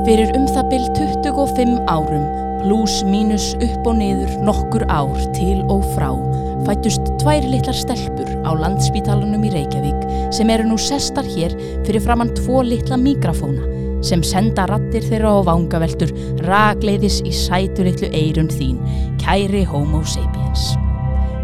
Fyrir um það byll 25 árum, pluss mínus upp og niður nokkur ár til og frá, fættust tvær litlar stelpur á landspítalunum í Reykjavík sem eru nú sestar hér fyrir framann tvo litla mikrafóna sem senda rattir þeirra á vangaveltur ragleiðis í sætu litlu eirun þín, kæri homo sapiens.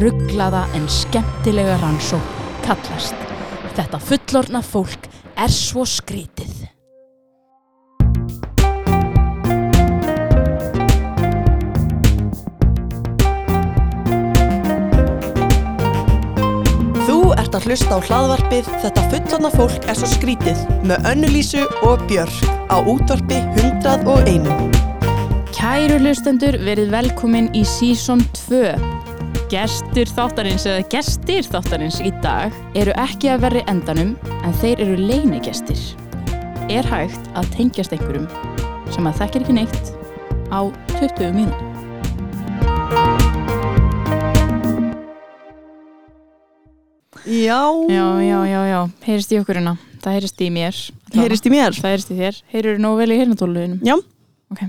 rugglaða en skemmtilega rannsók kallast. Þetta fullorna fólk er svo skrítið. Þú ert að hlusta á hlaðvarpið Þetta fullorna fólk er svo skrítið með Önnulísu og Björk á útvarpi 101. Kæru hlustendur, verið velkomin í Season 2. Gestur þáttarins eða gestir þáttarins í dag eru ekki að verri endanum en þeir eru leinigestir. Er hægt að tengjast einhverjum sem að þekkir ekki neitt á 20 mínútum. Já, Já, já, já, já, heyrist í okkur hérna. Það heyrist í mér. allavega. heyrist í mér. Það heyrist í þér. Heyrur nógu vel í heyrnatóluðinum. Já, Ok.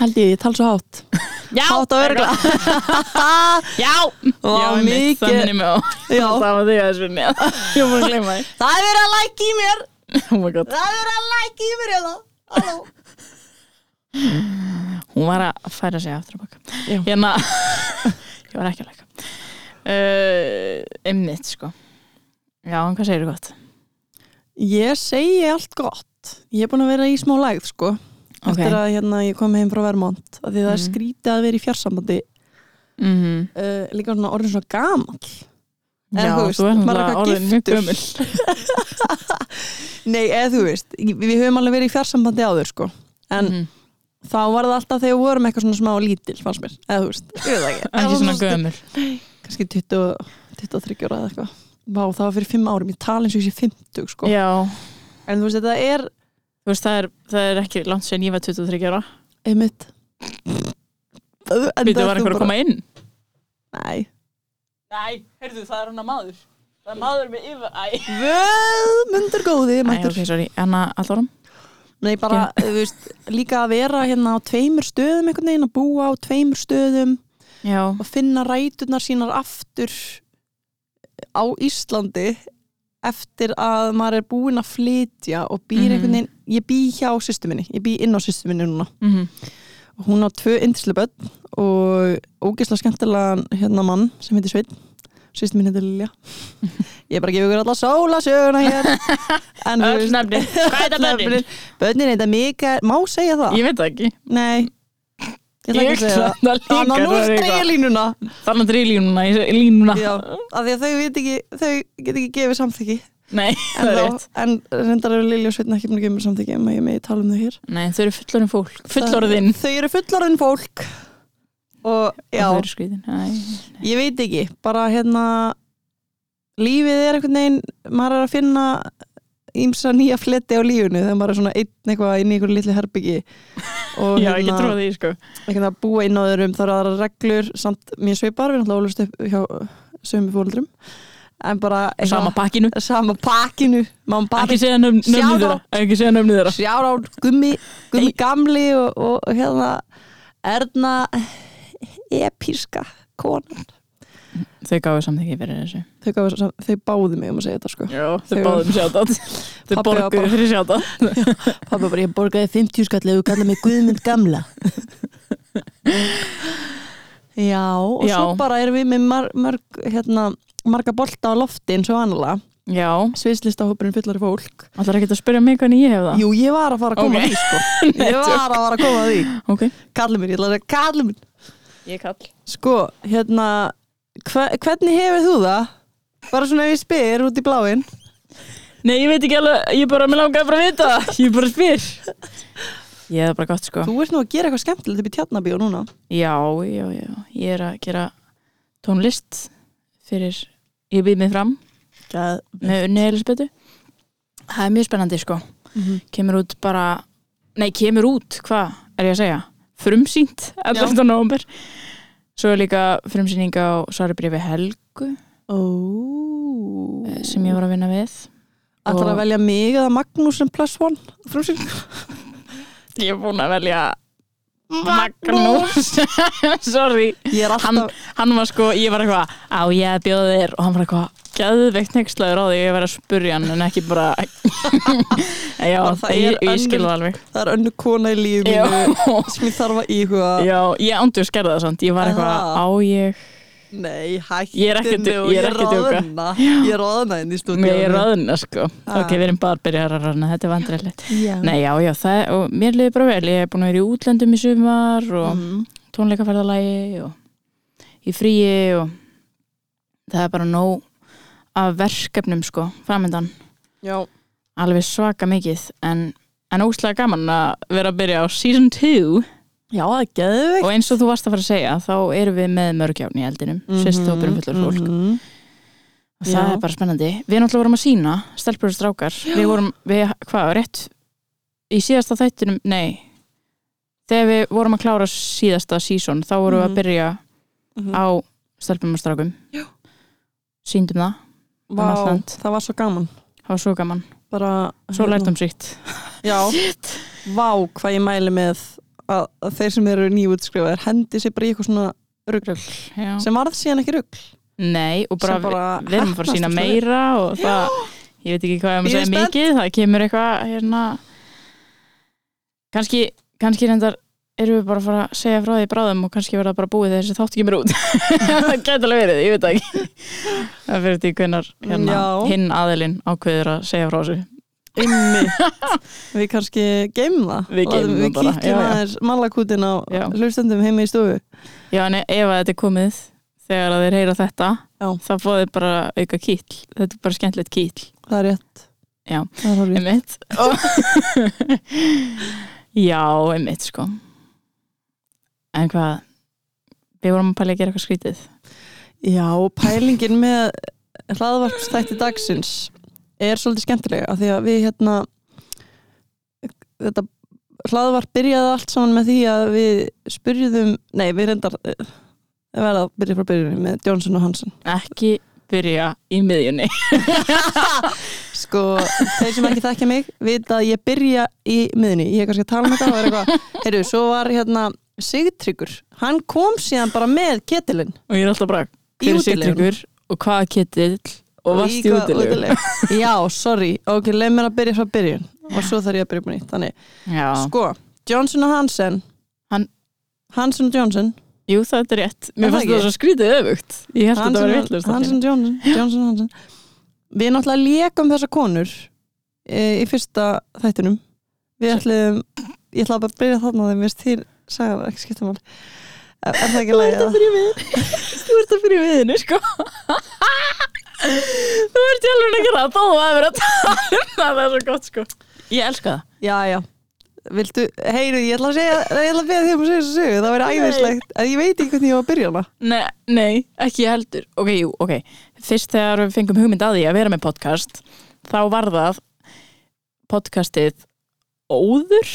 held ég, ég tala svo hátt. Já! Hátt og örgla. Já! Já, mikið. Þannig með á. Það var þig að svunni. Ég var að gleyma því. Það er verið að lækja í mér. Oh my god. Það er verið að lækja í mér hérna. Halló. Hún var að færa sig aftur á baka. Já. Hérna, ég var ekki að læka. Uh, Emmitt, sko. Já, en hvað segir þú gott? Ég segi allt gott. Ég er búin að vera í smá lægð, sko. Eftir að hérna, ég kom heim frá Vermont. Af því það er Mhm. skrítið að vera í fjarsambandi. Mm -hmm. Uh, líka svona orðin svona gamall. En Já, þú veist, maður er eitthvað giftur. Nei, eða þú veist, við höfum alveg verið í fjarsambandi áður sko en Mhm. þá var það alltaf þegar við vorum eitthvað svona smá lítil fannst mér, eða þú veist, ég veit það ekki Ekki svona gömul. kannski 20, 23 ára eða eitthvað Vá, það var fyrir 5 árum, ég tala eins og ég sé 50 sko, Já, en þú veist, þetta er þú veist, það er, það er ekki langt sen ég var 23 ára. einmitt Býtu, var einhver að koma inn? Nei, Nei, heyrðu, það er hann að maður. Það er maður með yfir, æ. vöð, mundur góði Æ, mættur. ok, sorry, Anna Allorum. Nei, bara, þú veist, líka að vera hérna á tveimur stöðum einhvern veginn, að búa á tveimur stöðum Já, og finna ræturnar sínar aftur á Íslandi eftir að maður er búinn að flytja og býr Mhm. einhvern veginn ég bý hjá sýstu minni, ég bý inn á sýstu minni núna mhm, og hún á tvö indislu börn og ógeðslega skemmtilegan hérna mann sem heitir Sveinn sýstu minni heitir Lilja ég er bara að gefa ykkur alla sólasöguna hér öll nefni. Hvað er þetta nefni? börnin heita Mikael, má segja það? Ég veit það ekki. nei ég ætla ekki að segja það. Þannig að nú eitthvað. línuna Þannig að drýja línuna, í línuna. Já, af því að þau veit ekki þau get ekki gefið samþyggi Nei, en, það er rétt. en reyndar eru Lilja og Sveitna ekki gefa mér samþyggi en ég megi tala um þau hér Nei, þau eru fullorðin fólk. Fullorðin. Þau eru fullorðin fólk og já, þau eru skriðin. Ég veit ekki bara hérna lífið er einhvern veginn maður er að finna ímsa nýja fletti á lífinu þegar maður er svona einn eitthvað inn í einhverju litlu herbyggi og Já, trúa því, sko. að búa inn á þeirum það eru aðra reglur samt mér sveipar, við náttúrulega ólust upp hjá sömu fóldrum en bara eitthvað- Sama pakkinu. sama pakkinu Ekki segja nöfn- nöfnið þeirra. Ekki segja nöfnið þeirra. sjár á gummi, gummi gamli og, og, hérna Erna episka konan Þau gáðu samþyggi fyrir þessu. þau, sam- þau báðu mig um að segja þetta sko. Já, þau Þau- báðum sjátt. Þau Pabbi var borguðu bara- fyrir sjátt. Pappi bara ég borgaði 50 skall ef þú kallar mig Guðmund gamla. Já og Já. svo bara erum við með mar, mörg, hérna, marga bolta á lofti eins og annala Já, sviðslistahópurinn fullari fólk. Ætlar ekki að spyrja mig hvernig ég hef það? Jú ég var að fara að koma Ok. að því sko. Ég var að fara að koma að því. Ok, kallið mér, ég ætla að segja kallið mér ég kall. Sko, hérna hve, hvernig hefur þú það? Bara svona ef ég spyr út í bláinn. Nei, ég veit ekki alveg, ég bara, mér langaði bara að vita það. Ég bara spyr. Ég er bara gott sko. Þú ert nú að gera eitthvað skemmtilegt upp í tjarnabíu núna. Já, já, já, ég er að gera tónlist fyrir ég býð mig fram. Gæð. með unni Elisabethu Það er mjög spennandi sko. Mhm. kemur út bara, nei kemur út hvað er ég að segja, frumsýnt 11. november svo er líka frumsýning á Sari Brífi Helgu eh, sem ég var að vinna við. Ætlar að velja mig eða Magnús sem plus one frumsýning? Ég er búin að velja Magnús. Sorry. Er hann, alltaf hann var sko, ég var eitthvað á ég að bjóða þér. Og hann var eitthvað gæðveikt nextlaður á því ég var að spurja hann en ekki bara já, það ég, ég skil önnur- það alveg. Það er önnu kona í lífi já, mínu sem ég þarf að íhuga. Já, ég ándi að skerða það samt. Ég var eitthvað á ég Nei, hætti Ég ekki að djú- ég er að djóka. Ég er ráðna inn í stúdíu Mér er raðuna sko Ah. Ok, við erum bara byrjar að raðna, þetta er vandræðilegt. Nei, já, já, það, og mér liði bara vel Ég er búin að vera í útlöndum í sumar og Mhm. tónleikaferðalagi og í fríi og það er bara nóg af verkefnum sko, framöndan Já. alveg svaka mikið en, en óslega gaman að vera að byrja á season 2 Já, það er geðveikt og eins og þú varst að fara að segja þá erum við með mörgjárn í eldinum mm -hmm. sérst hópurum fullur fólk Mhm. og það Já. er bara spennandi við náttúrulega vorum að sína, stelpur og strákar við vorum, við, hvað, rétt í síðasta þættinum, nei þegar við vorum að klára síðasta season, þá vorum við Mhm. að byrja Mhm. á stelpum og strákum Já. síndum það, um Vá, land. það var svo gaman það var svo gaman Bara svo hérna. lærdomsríkt Já, vá, hvað ég mæli með að, að þeir sem eru nýjútskrifaðir hendi sér bara í eitthvað svona rugl. Já. sem varð síðan ekki rugl. Nei, og bara, bara við, erum að sína meira og það, ég veit ekki hvað ég er segja spennt. mikið, það kemur eitthvað hérna. Kannski, kannski reyndar erum við bara að fara að segja frá því bráðum og kannski verða bara búið þessi þáttu kemur út. Það gæti alveg verið, ég veit ekki. Það fyrir því hvenar hérna, hinn aðilinn ákveður að segja frá þessu. Við kannski geymum það. Við Við kíkjum aðeins mallakútin á hlustendum heima í stofu. Já, en ef að þetta er komið þegar þeir heyra þetta Já. þá fóðu þeir bara auka kýll þetta er bara skemmtilegt kýll Það er rétt. Já. Einmitt. Já, einmitt sko. En hvað? Við vorum að pæla að gera eitthvað skrítið. Já, pælingin með hlaðvarpstætti dagsins er svolítið skemmtilega af því að við hérna þetta hlaðvarp byrjaði allt saman með því að við spurjuðum, nei við reyndar eh, verða að byrja frá byrjunni með Johnson og Hansen. Ekki byrja í miðjunni. Sko, þeir sem ekki þekkja mig vita að ég byrja í miðunni ég er kannski að tala um þetta og er eitthvað heyrðu, svo var hérna Sigtryggur. Hann kom síðan bara með ketilinn. Og ég er alltaf bara hver er. Sigtryggur og hvað ketill og varst í útilegu? já, sorry, ok, leið mér að byrja frá byrjun. Og svo þarf ég að byrja á nýtt. Þannig, já, sko, Johnson og Hansen. Hann- Hansen og Johnson. Jú það er rétt. Mér það fannst það svo skrítið öfugt. Ég held að þetta var Hansen, vittlust Hansen og Johnson, Johnson og Hansen. Við náttúrulega lékum þessa konur e, í fyrsta þættinum. Við ætlum ég ætla bara að byrja þarna þegar við til sagði ekki skipta mál er, er það ekki þú leið ert að byrja við. Þú ert að byrja við henni sko þú ert í alveg ekki það þó að vera að tala um það það er svo gott sko. Ég elska það. Já, já. Viltu, heyru, ég ætla að segja, ég ætla að beða þig um að segja þessu sögu, það væri Nei. æðislegt. En ég veit ekki hvernig ég var að byrja hana. Nei, nei, ekki heldur. Ok, jú, ok. Fyrst þegar við fengum hugmynd að því að vera með podcast þá var það podcastið Óður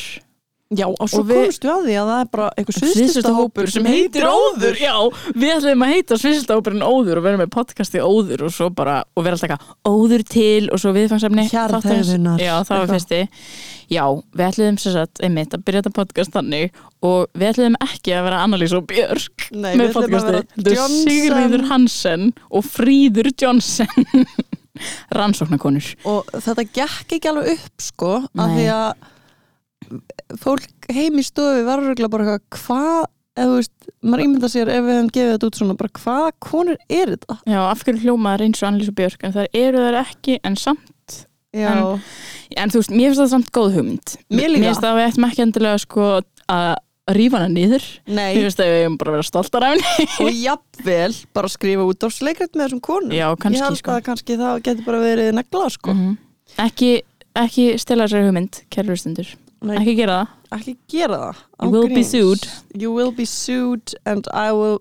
Já, og svo Og við- komstu að því að það er bara eitthvað Sviðslista sviðslista hópur sem heitir Óður. Já, við ætlum að heita sviðslista hópurinn Óður og vera með podcastið Óður og svo bara, og vera alltaf eitthvað Óður til og svo viðfangsefni. Hjarðhegðunar, Já, það var fyrsti. Já, við ætlum sem sagt, einmitt, að byrja þetta podcast þannig og við ætlum ekki að vera Annalís og Björk Nei, við ætlum að vera. Sigríður Hansen og Fríður Johnson rannsóknarkonur. Og þetta gekk ekki alveg upp sko, að fólk heim í stofu var örugglega bara hvað eða þú veist, maður ímynda sér ef við hefum gefið þetta út svona, bara hvaða konur er þetta? Já, af hverju hljómaður eins og Annalís og Björk? En það eru þær ekki, en samt En- en þú veist, mér finnst það samt góð hugmynd. Mér. Mér finnst það að við ættum ekki endilega sko að rífa hana niður. Mér finnst að við eigum bara vera stoltar af henni. Og jafnvel bara skrifa út á sleikrætt með þessum konum. Já, ég kannski held sko. að kannski það getur bara verið negla sko. Mhm. ekki, ekki Nei. ekki gera það? Ekki gera það? You will be sued. you will be sued and I will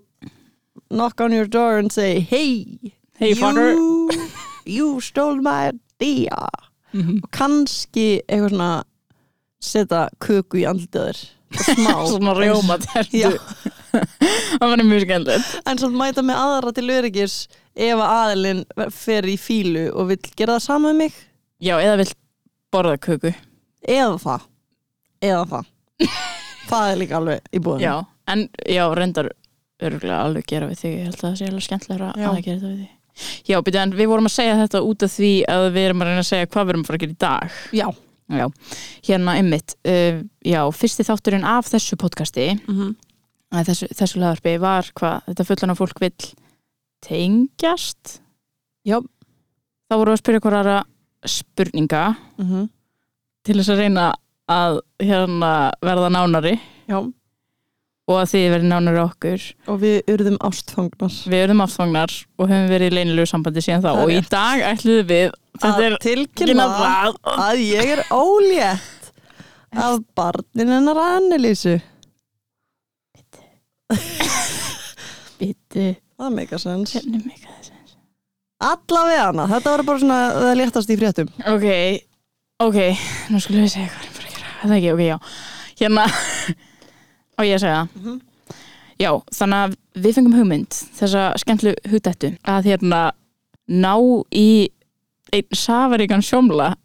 knock on your door and say hey, Hey, you, you stole my idea Mhm. og kannski eitthvað svona setja köku í andlitaður smá. Svona rjóma tertu það var mjög skemmtilegt. En samt mæta með aðra til öryggis ef að aðilinn fer í fílu og vill gera það sama með mig. Já, eða vill borða köku. Eða það eða það það er líka alveg í búðinu já, en já, reyndar örgulega alveg gera við þig, ég held að það sé alveg skemmtilegra Já. að gera þetta við þig já, byrju, en við vorum að segja þetta út af því að við erum að reyna að segja hvað við erum að fara að gera í dag já. já, hérna einmitt uh, já, fyrsti þátturinn af þessu podcasti Mm -hmm. þessu, þessu laðarpi var hvað þetta fullan af fólk vill tengjast Já. þá voru að spyrja hverjara spurninga Mhm. til þess að reyna að hérna verða nánari. Já. Og að þið verði nánari okkur. Og við urðum ástfangnar. Við erum ástfangnar og höfum verið í leynilegu sambandi síðan þá. Það og í rétt. dag ætluðum við að tilkynna það að ég er ólétt af barnin hennar Annelísu. Bitu það meika sens hérna mig að þessu allavega hana, þetta var bara svona það léttast í fréttum. Ok, ok, nú skulum við segja hvað það ekki, ok, já. Hérna á ég segja. Það Mhm. já, þannig að við fengum hugmynd þessa skemmtlu hugdættu að hérna ná í einn safaríkan sjómla.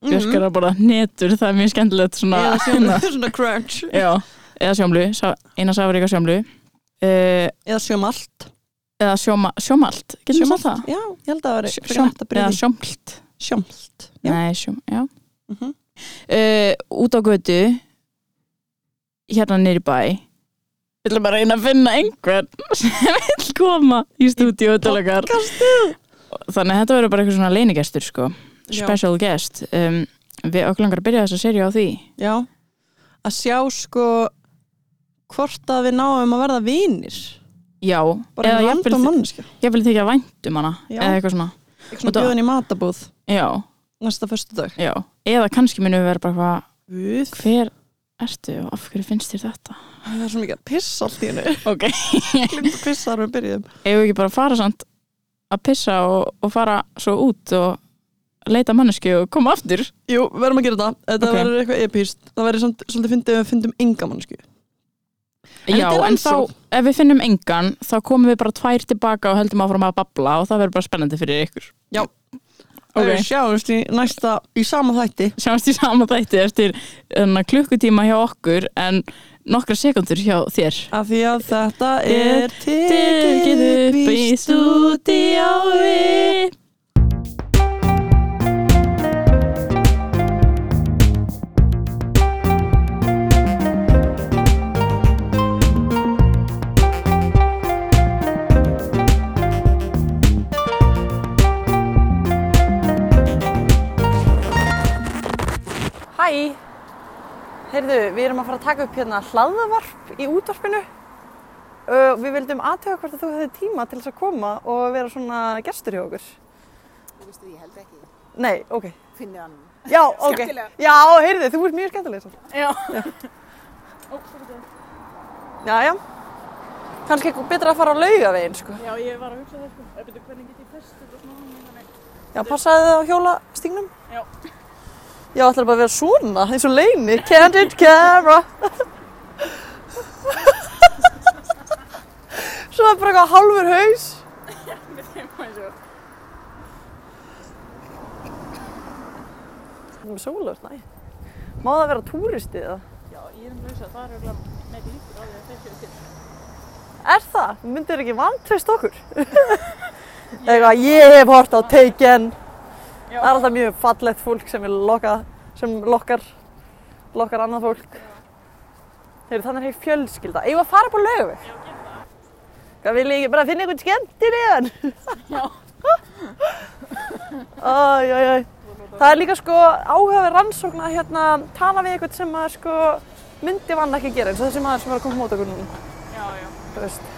Björk er að borða netur, það er mjög skemmtilegt svona, Mhm. eða sjóma, svona crunch. Já, eða sjómlu, eina safaríka sjómlu. Uh, eða sjómalt. eða sjóma, sjómalt, getur við sagt það? já, ég held að það veri Sjó- frekar hægt að eða sjómlt sjómalt. Já. Nei, sjóm, já. Mhm. Uh, út á götu hérna nýri bæ. Við ætlum bara að reyna að finna einhvern sem vil koma í stúdíu þannig að þetta verður bara eitthvað svona leinigestur sko. Já. special guest. Um, við okkur langar að byrja þess að serja á því. Já, að sjá sko hvort að við náum að verða vinir. Já, bara eða manneskja jafnvel þykja vænt um hana. Já. eða eitthvað svona. Eitthvað svona bjöðin í matabúð. Já, næsta föstu dag já. eða kannski munum við vera bara hvað Guð, hver ertu og af hverju finnst þér þetta? Það er svo mikið að pissa allt í hennu ok, Glimt að pissa þar við byrjuðum. Eigum við ekki bara fara samt að pissa og, og fara svo út og leita mannesku og koma aftur? Jú, við verðum að gera þetta Þetta Ok. verður eitthvað epíst Það verður samt- svolítið fyndið ef við fyndum enga mannsku En Já, þetta er en þá, rannsókn. ef við finnum engan þá komum við bara tvær tilbaka og höldum áfram að babla og það verður bara spennandi fyrir ykkur. Já. Ok, Við sjáumst í næsta, í sama þætti. Sjáumst í sama þætti eftir enna, klukkutíma hjá okkur en nokkra sekundur hjá þér. Af því að þetta er Tekið upp í stúdíói Hæ Heyrðu, við erum að fara að taka upp hérna hlaðavarp í útvarpinu uh, Við vildum aðtöga hvort að þú hefði tíma til þess að koma og vera svona gestur hjá okkur Þú veistu, ég held ekki. Nei, ok Finnir hann. Já, ok Skemmtilega. Já, heyrðu, þú ert mjög skemmtileg svo. Já, Já, já Kannski betra að fara á laugavegin, sko já, ég var að hugsa það sko Ef betur hvernig get ég fest þetta svona Já, passaði þið á hjólastígnum? Já. Já, ætlar bara að vera svona, eins og leini. Candid camera. Svo er bara eitthvað hálfur haus. Það er sólust, næ. Má það vera túristi eða? Já, ég er um lausa, það er með líkur á því að þeir séu til Er það? Myndir ekki vantreyst okkur? Eitthvað, ég hef hort á Taken. Já. Það er alltaf mjög fallegt fólk sem loka, sem lokkar, lokkar annað fólk. Heyrðu, þannig er heil fjölskylda. Eigum við að fara upp á laugaveg? Já, gera það. Hvað vil ég bara finna einhvern skemmtilegan? Já. Æj, æj, æj. Það er líka sko áhugaverð rannsókn að hérna tala við einhvern sem að sko myndi vann ekki gera eins og þessi maður sem var að koma mót okkur núna. Já, já Þú veist.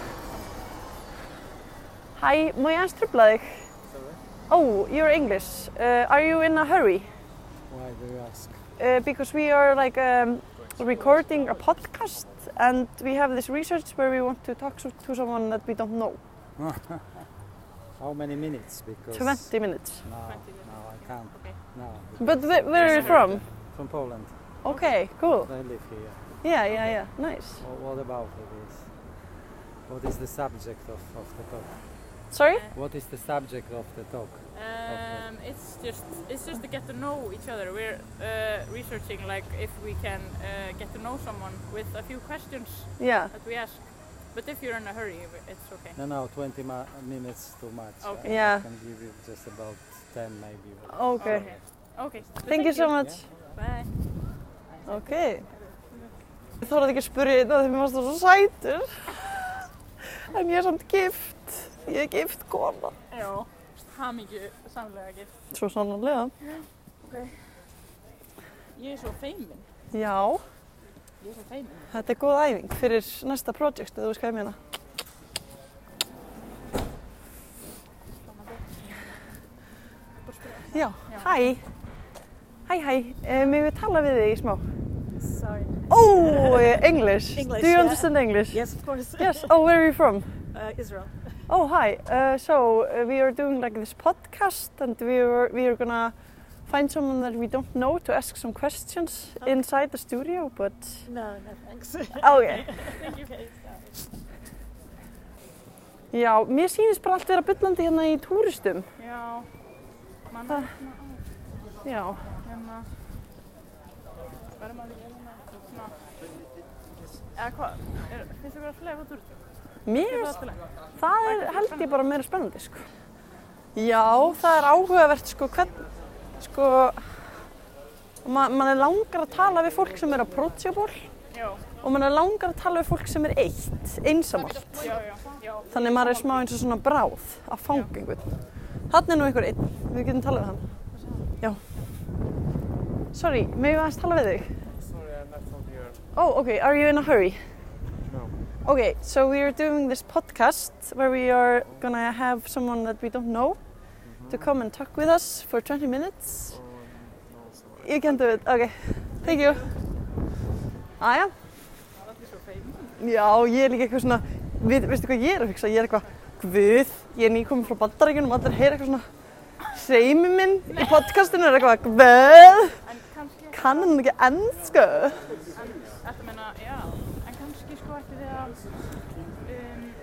Hæ, má ég aðeins trubla þig? Oh, you're English. Uh, are you in a hurry? Why do you ask? uh, because we are like um, recording a podcast and we have this research where we want to talk to, to someone that we don't know. How many minutes? Because 20 minutes. No, no, I can't. Okay. No, But wh- where are you from? from Poland. Okay, cool. I live here. Yeah, yeah, yeah. Nice. Wha- What about it is? What is the subject of, of the talk? Sorry? What is the subject of the talk? Um, it's just it's just to get to know each other. We're uh, researching like if we can uh, get to know someone with a few questions Yeah. that we ask. But if you're in a hurry, it's okay. No, no, 20 ma- minutes too much. Okay. I Yeah. can give you just about 10 maybe. but- Okay. Okay. Thank you so much. Bye. Ok. Ég þorði ekki að spyrja þetta þegar mér varst það svo sætur. En ég er samt gift. Ég er gift kona. Já. Hamingju samlega gift. Svo sannanlega. Ég er svo feimin. Já, Ég er svo feimin. þetta er góð æfing fyrir næsta project, eða þú veist hvað ég meina. Já, hæ. Hæ, hæ. Um, Mér við tala við þig í smá. Sorry. Oh, English. English, Do you yeah. understand English? Yes, of course. Yes. Oh, where are you from? Uh, Israel. Oh, hi. Uh, so uh, we are doing like this podcast, and we are we are gonna find someone that we don't know to ask some questions Okay. inside the studio. But No, no thanks. oh yeah. Thank you. Okay, Já, mér sýnist bara allt vera byllandi hérna í túristum. Já. Man Það- hérna, Já. hérna. Verður maður ekki hérna? Svona. Eða hvað? Finnst þið vera fleiri út úr þessu? Mér, Er það er held ég bara meira spennandi, sko. Já, það er áhugavert, sko, hvern, sko, ma mann er langar að tala við fólk sem er approachable Já. og mann er langar að tala við fólk sem er eitt, einsamalt. Já, já. Já. Þannig maður er smá eins og svona bráð að fanga einhvern. Þannig er nú einhver einn, við getum talað við hann. Já. Sorry, megum við aðeins tala við þig? Sorry, I'm not from here. Oh, okay, are you in a hurry? Okay, so we are doing this podcast where we are gonna have someone that we don't know to come and talk with us for 20 minutes. You can do it, okay. Thank you. Aja. Já, ég er líka eitthvað svona, við, veistu hvað ég er að hugsa? Ég er eitthvað, guð, ég er nýkominn frá bandarækjunum og allir heyra eitthvað svona, seimi minn í podcastinu er eitthvað, kannski, kann hann ekki ennsku? Um,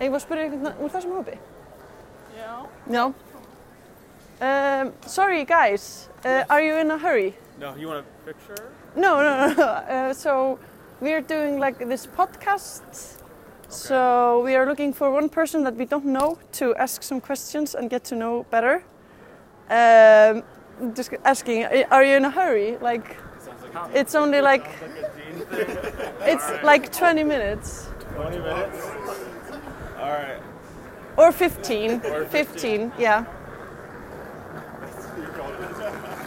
Ég var að spyrja einhvern úr þessum hópi. já. Já. Um, sorry guys, uh, are you in a hurry? No, you want a picture? No, no, no. Uh, so we're doing like this podcast. So we are looking for one person that we don't know to ask some questions and get to know better. Um, just asking, are you in a hurry? Like, it's only like it's like 20 minutes 20 minutes? All right. or 15. Or 15, yeah.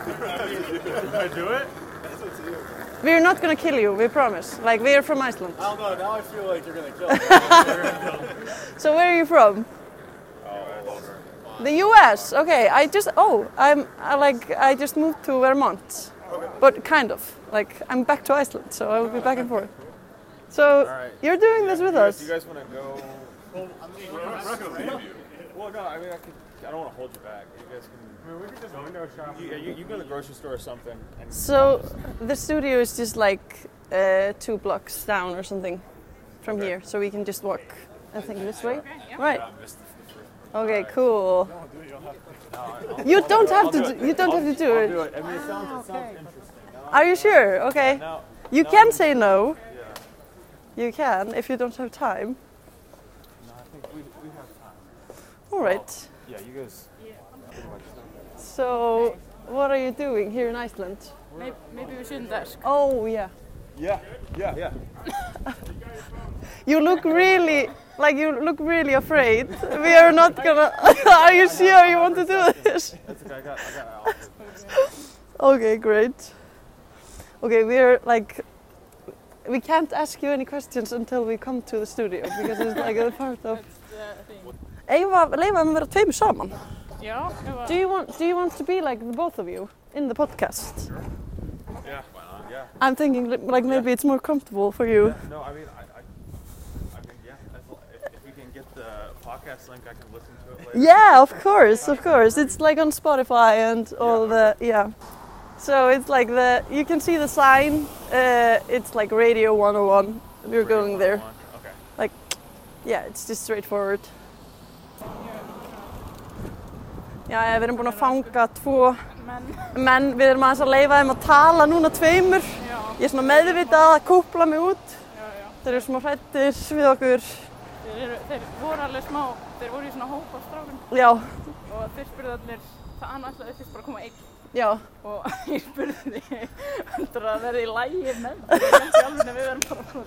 Did I do it? We're not gonna kill you, we promise. Like, we're from Iceland. I don't know. Now I feel like you're to kill me. So where are you from? The U.S. Okay, I just oh I'm I like I just moved to Vermont, but kind of like I'm back to Iceland, so I will be back and forth. So right. you're doing this with You us. guys want to go? Well, I'm not going to leave you. Well, no, I mean, I, could, I don't want to hold you back. You guys can. I mean, we could just window shop. You, you, you go to the grocery store or something. And So the studio is just like uh, two blocks down or something from here, so we can just walk. I think this way. Right. Okay. Cool. You don't have to. Do, you don't have to do it. I mean, it sounds, it sounds interesting. Are you sure? Okay. Now, You can say no. You can if you don't have time. no, I think we, we have time. All right. Oh, yeah, you guys. So, what are you doing here in Iceland? Maybe, maybe we shouldn't ask. Oh, yeah. Yeah, yeah, yeah. You look really, like you look really afraid. We are not gonna. are you sure you want to do this? That's okay. I got, I got Alfred. Okay, great. Okay, we're like. We can't ask you any questions until we come to the studio because it's like a part of. The thing. Eva, leifa þeim að vera tveimur saman. Já, Do you want Do you want to be like the both of you in the podcast? Sure. Yeah. Yeah. I'm thinking like maybe it's more comfortable for you. Yeah, No, I mean, I, I, I mean, yeah. If, if we can get the podcast link, I can listen to it later. Yeah, of course, of course. It's like on Spotify and all the yeah. So it's like the you can see the sign. Uh, it's like Radio 101. We're going there. Okay. Yeah, it's just straightforward. Já, við erum búin að fanga tvo menn, við erum aðeins að leifa þeim að tala núna tveimur. Ég er svona meðvitað að kúpla mig út. Þeir eru svona hrættir við okkur. Þeir, eru, þeir voru alveg smá, þeir voru í svona hópa strákum Já, og þeir spurðu allir, það hann ætlaði fyrst bara að koma einn já, og ég spurði því heldur að verði í lægi með það, ég í alveg að við verðum bara að koma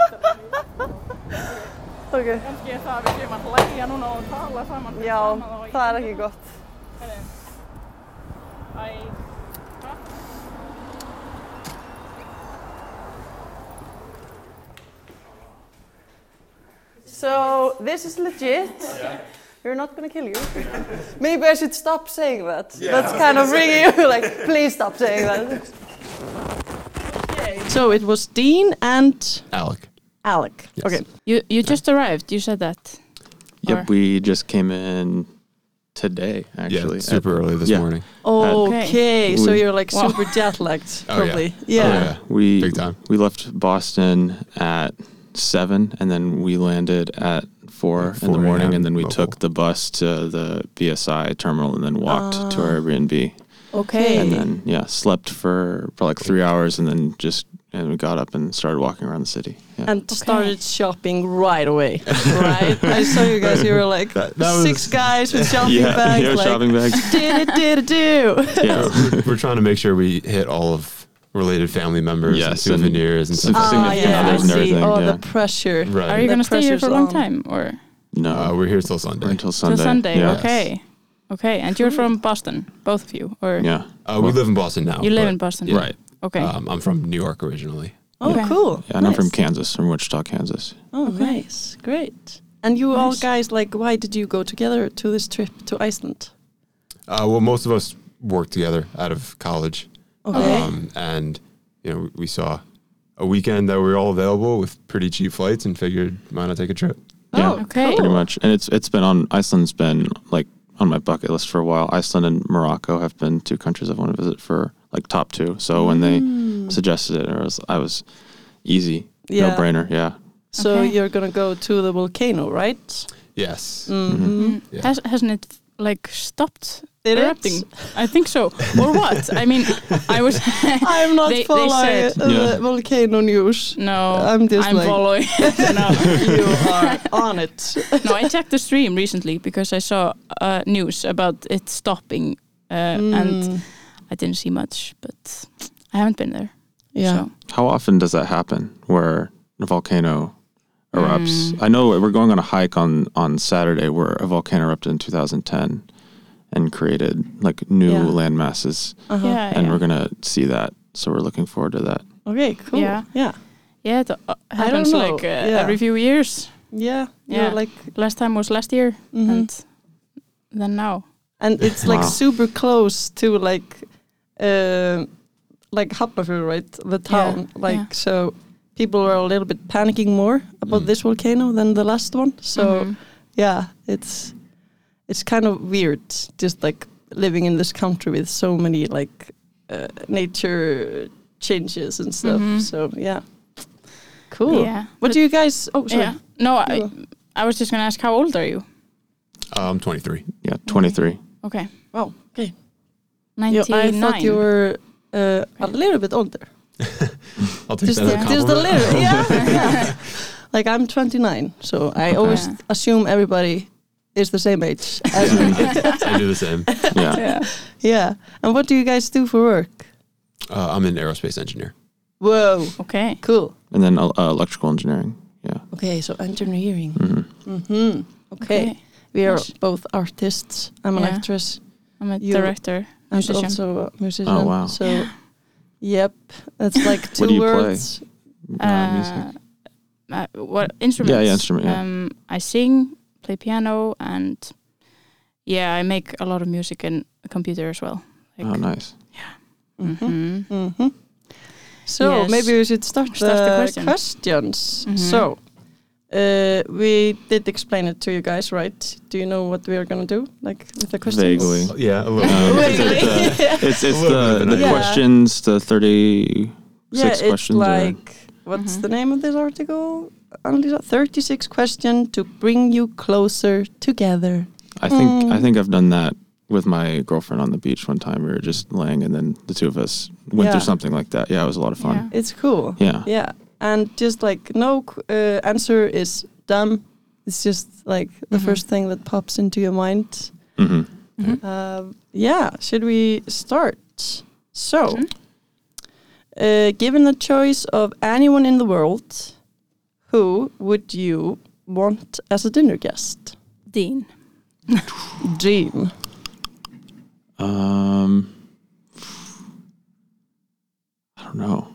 ok. Kannski er það að við séum að hlæja núna og tala saman Já, ég- það er ekki gott. Heyrðu. Æ, hvað? So this is legit. You're not gonna kill you. Maybe I should stop saying that. That's kind of ringing you like, please stop saying that. So it was Dean and Alec. Alec. Yes. Okay. You, you just arrived, you said that. Yep, Or- we just came in today, actually. yeah, super early this yeah. morning. Okay, so you're like Wow. super jet lagged, Oh, yeah. probably. Oh, Yeah. yeah. We Big time. we left Boston at seven, and then we landed at four, Like in the morning, and then we local. took the bus to the BSI terminal, and then walked to our Ah. Airbnb, Okay. and then yeah, slept for probably like three hours, and then just and we got up and started walking around the city. Yeah. and started shopping right away, right? I saw you guys. You were like That- that was- six guys with shopping yeah, bags. yeah, like, shopping bags. Did it? Did it? Do? Yeah, we're, we're trying to make sure we hit all of related family members and Yes, and souvenirs and, stuff. sig- like that. Ah, significant yeah, others and see. everything, Oh, yeah. the pressure. Right. Are you going to stay here for a long time or no, Uh, we're here till Sunday. until Sunday. till Sunday? Yeah. Okay. Okay, and you're from Boston, both of you, or Yeah. Uh, we live in Boston now. you live in Boston? yeah. Right. Okay. Um, I'm from New York originally. Oh, Okay. cool. Yeah, and I'm from Kansas, from Wichita, Kansas. Oh, Okay. nice. Great. And you all guys, like, why did you go together to this trip to Iceland? Uh, well, most of us worked together out of college. Okay. Um, and, you know, we saw a weekend that we were all available with pretty cheap flights and figured, why not take a trip? Yeah. oh, Okay. cool. pretty much. And it's it's been on Iceland's been like on my bucket list for a while. Iceland and Morocco have been two countries I want to visit for like top two. So when they Mm. suggested it, it was I was easy, Yeah. no brainer. Yeah, So Okay. you're gonna go to the volcano, right? Yes. Mm-hmm. Mm. Yeah. Has, hasn't it like stopped Did erupting? it? I think so. or what? I mean, I was. I'm not They- they following said- uh, Yeah. the volcano news. no, I'm just I'm like- following. no, you are on it. no, I checked the stream recently because I saw uh, news about it stopping, uh, and Mm. I didn't see much, but I haven't been there. yeah. So. how often does that happen where a volcano erupts? Mm. I know we're going on a hike on on Saturday where a volcano erupted in 2010 and created like new Yeah. land masses, Uh-huh. Yeah, and yeah. we're gonna see that. So we're looking forward to that. Okay, cool. Yeah. Yeah. Yeah, it uh, don't happens know. like uh, Yeah. every few years. Yeah. Yeah. You're like Last time was last year, mhm. and then now. and it's like Wow. super close to like uh, like Hafnarfjörður, right? The town. Like yeah. so people are a little bit panicking more about Mm. this volcano than the last one. So Mhm. yeah, it's it's kind of weird just like living in this country with so many like uh, nature changes and stuff. Mhm. So yeah. Cool. Yeah. What do you guys Oh, sorry. Yeah. No, I, I was just gonna ask, how old are you? Uh, I'm 23. Yeah, 23. Okay. Oh, okay. You, Ninety-nine. I thought you were uh, a little bit older. I'll take Just, that as a a, just a little, yeah, yeah. Like I'm 29, so I always assume everybody is the same age as me. I do the same. Yeah. Yeah. yeah. And what do you guys do for work? Uh, I'm an aerospace engineer. Whoa, Okay. cool. And then uh, electrical engineering. Yeah. Okay, so engineering. hmm Mm-hmm. Okay. we are Nice. both artists. I'm an actress I'm a You- director, and musician. also a musician. Oh, wow. So, yep, that's like two What do you play? words. Uh, music. uh, what instruments? Yeah, yeah, instrument, yeah. Um, I sing, play piano, and yeah, I make a lot of music in a computer as well. Oh, nice. Mm-hmm. Mhm. Mm-hmm. So Yes. maybe we should start, Start the the, question. questions. Mhm. So uh, we did explain it to you guys, right? Do you know what we are gonna do, like with the questions? Vaguely. Yeah, a little Um, bit. it's, it's, it's, it's the, the of an idea. questions, the 36 yeah, it's questions. or- like what's Mhm. the name of this article? Annalisa? Thirty-six question to bring you closer together. I think I Mm. think I've done that with my girlfriend on the beach one time. We were just laying, and then the two of us went Yeah. through something like that. Yeah, it was a lot of fun. Yeah. It's cool. Yeah. Yeah, and just like no uh, answer is dumb. It's just like the Mhm. first thing that pops into your mind. hmm Mhm. Um, yeah, should we start? So, uh, given the choice of anyone in the world, who would you want as a dinner guest? Dean. Dean. Um, I don't know.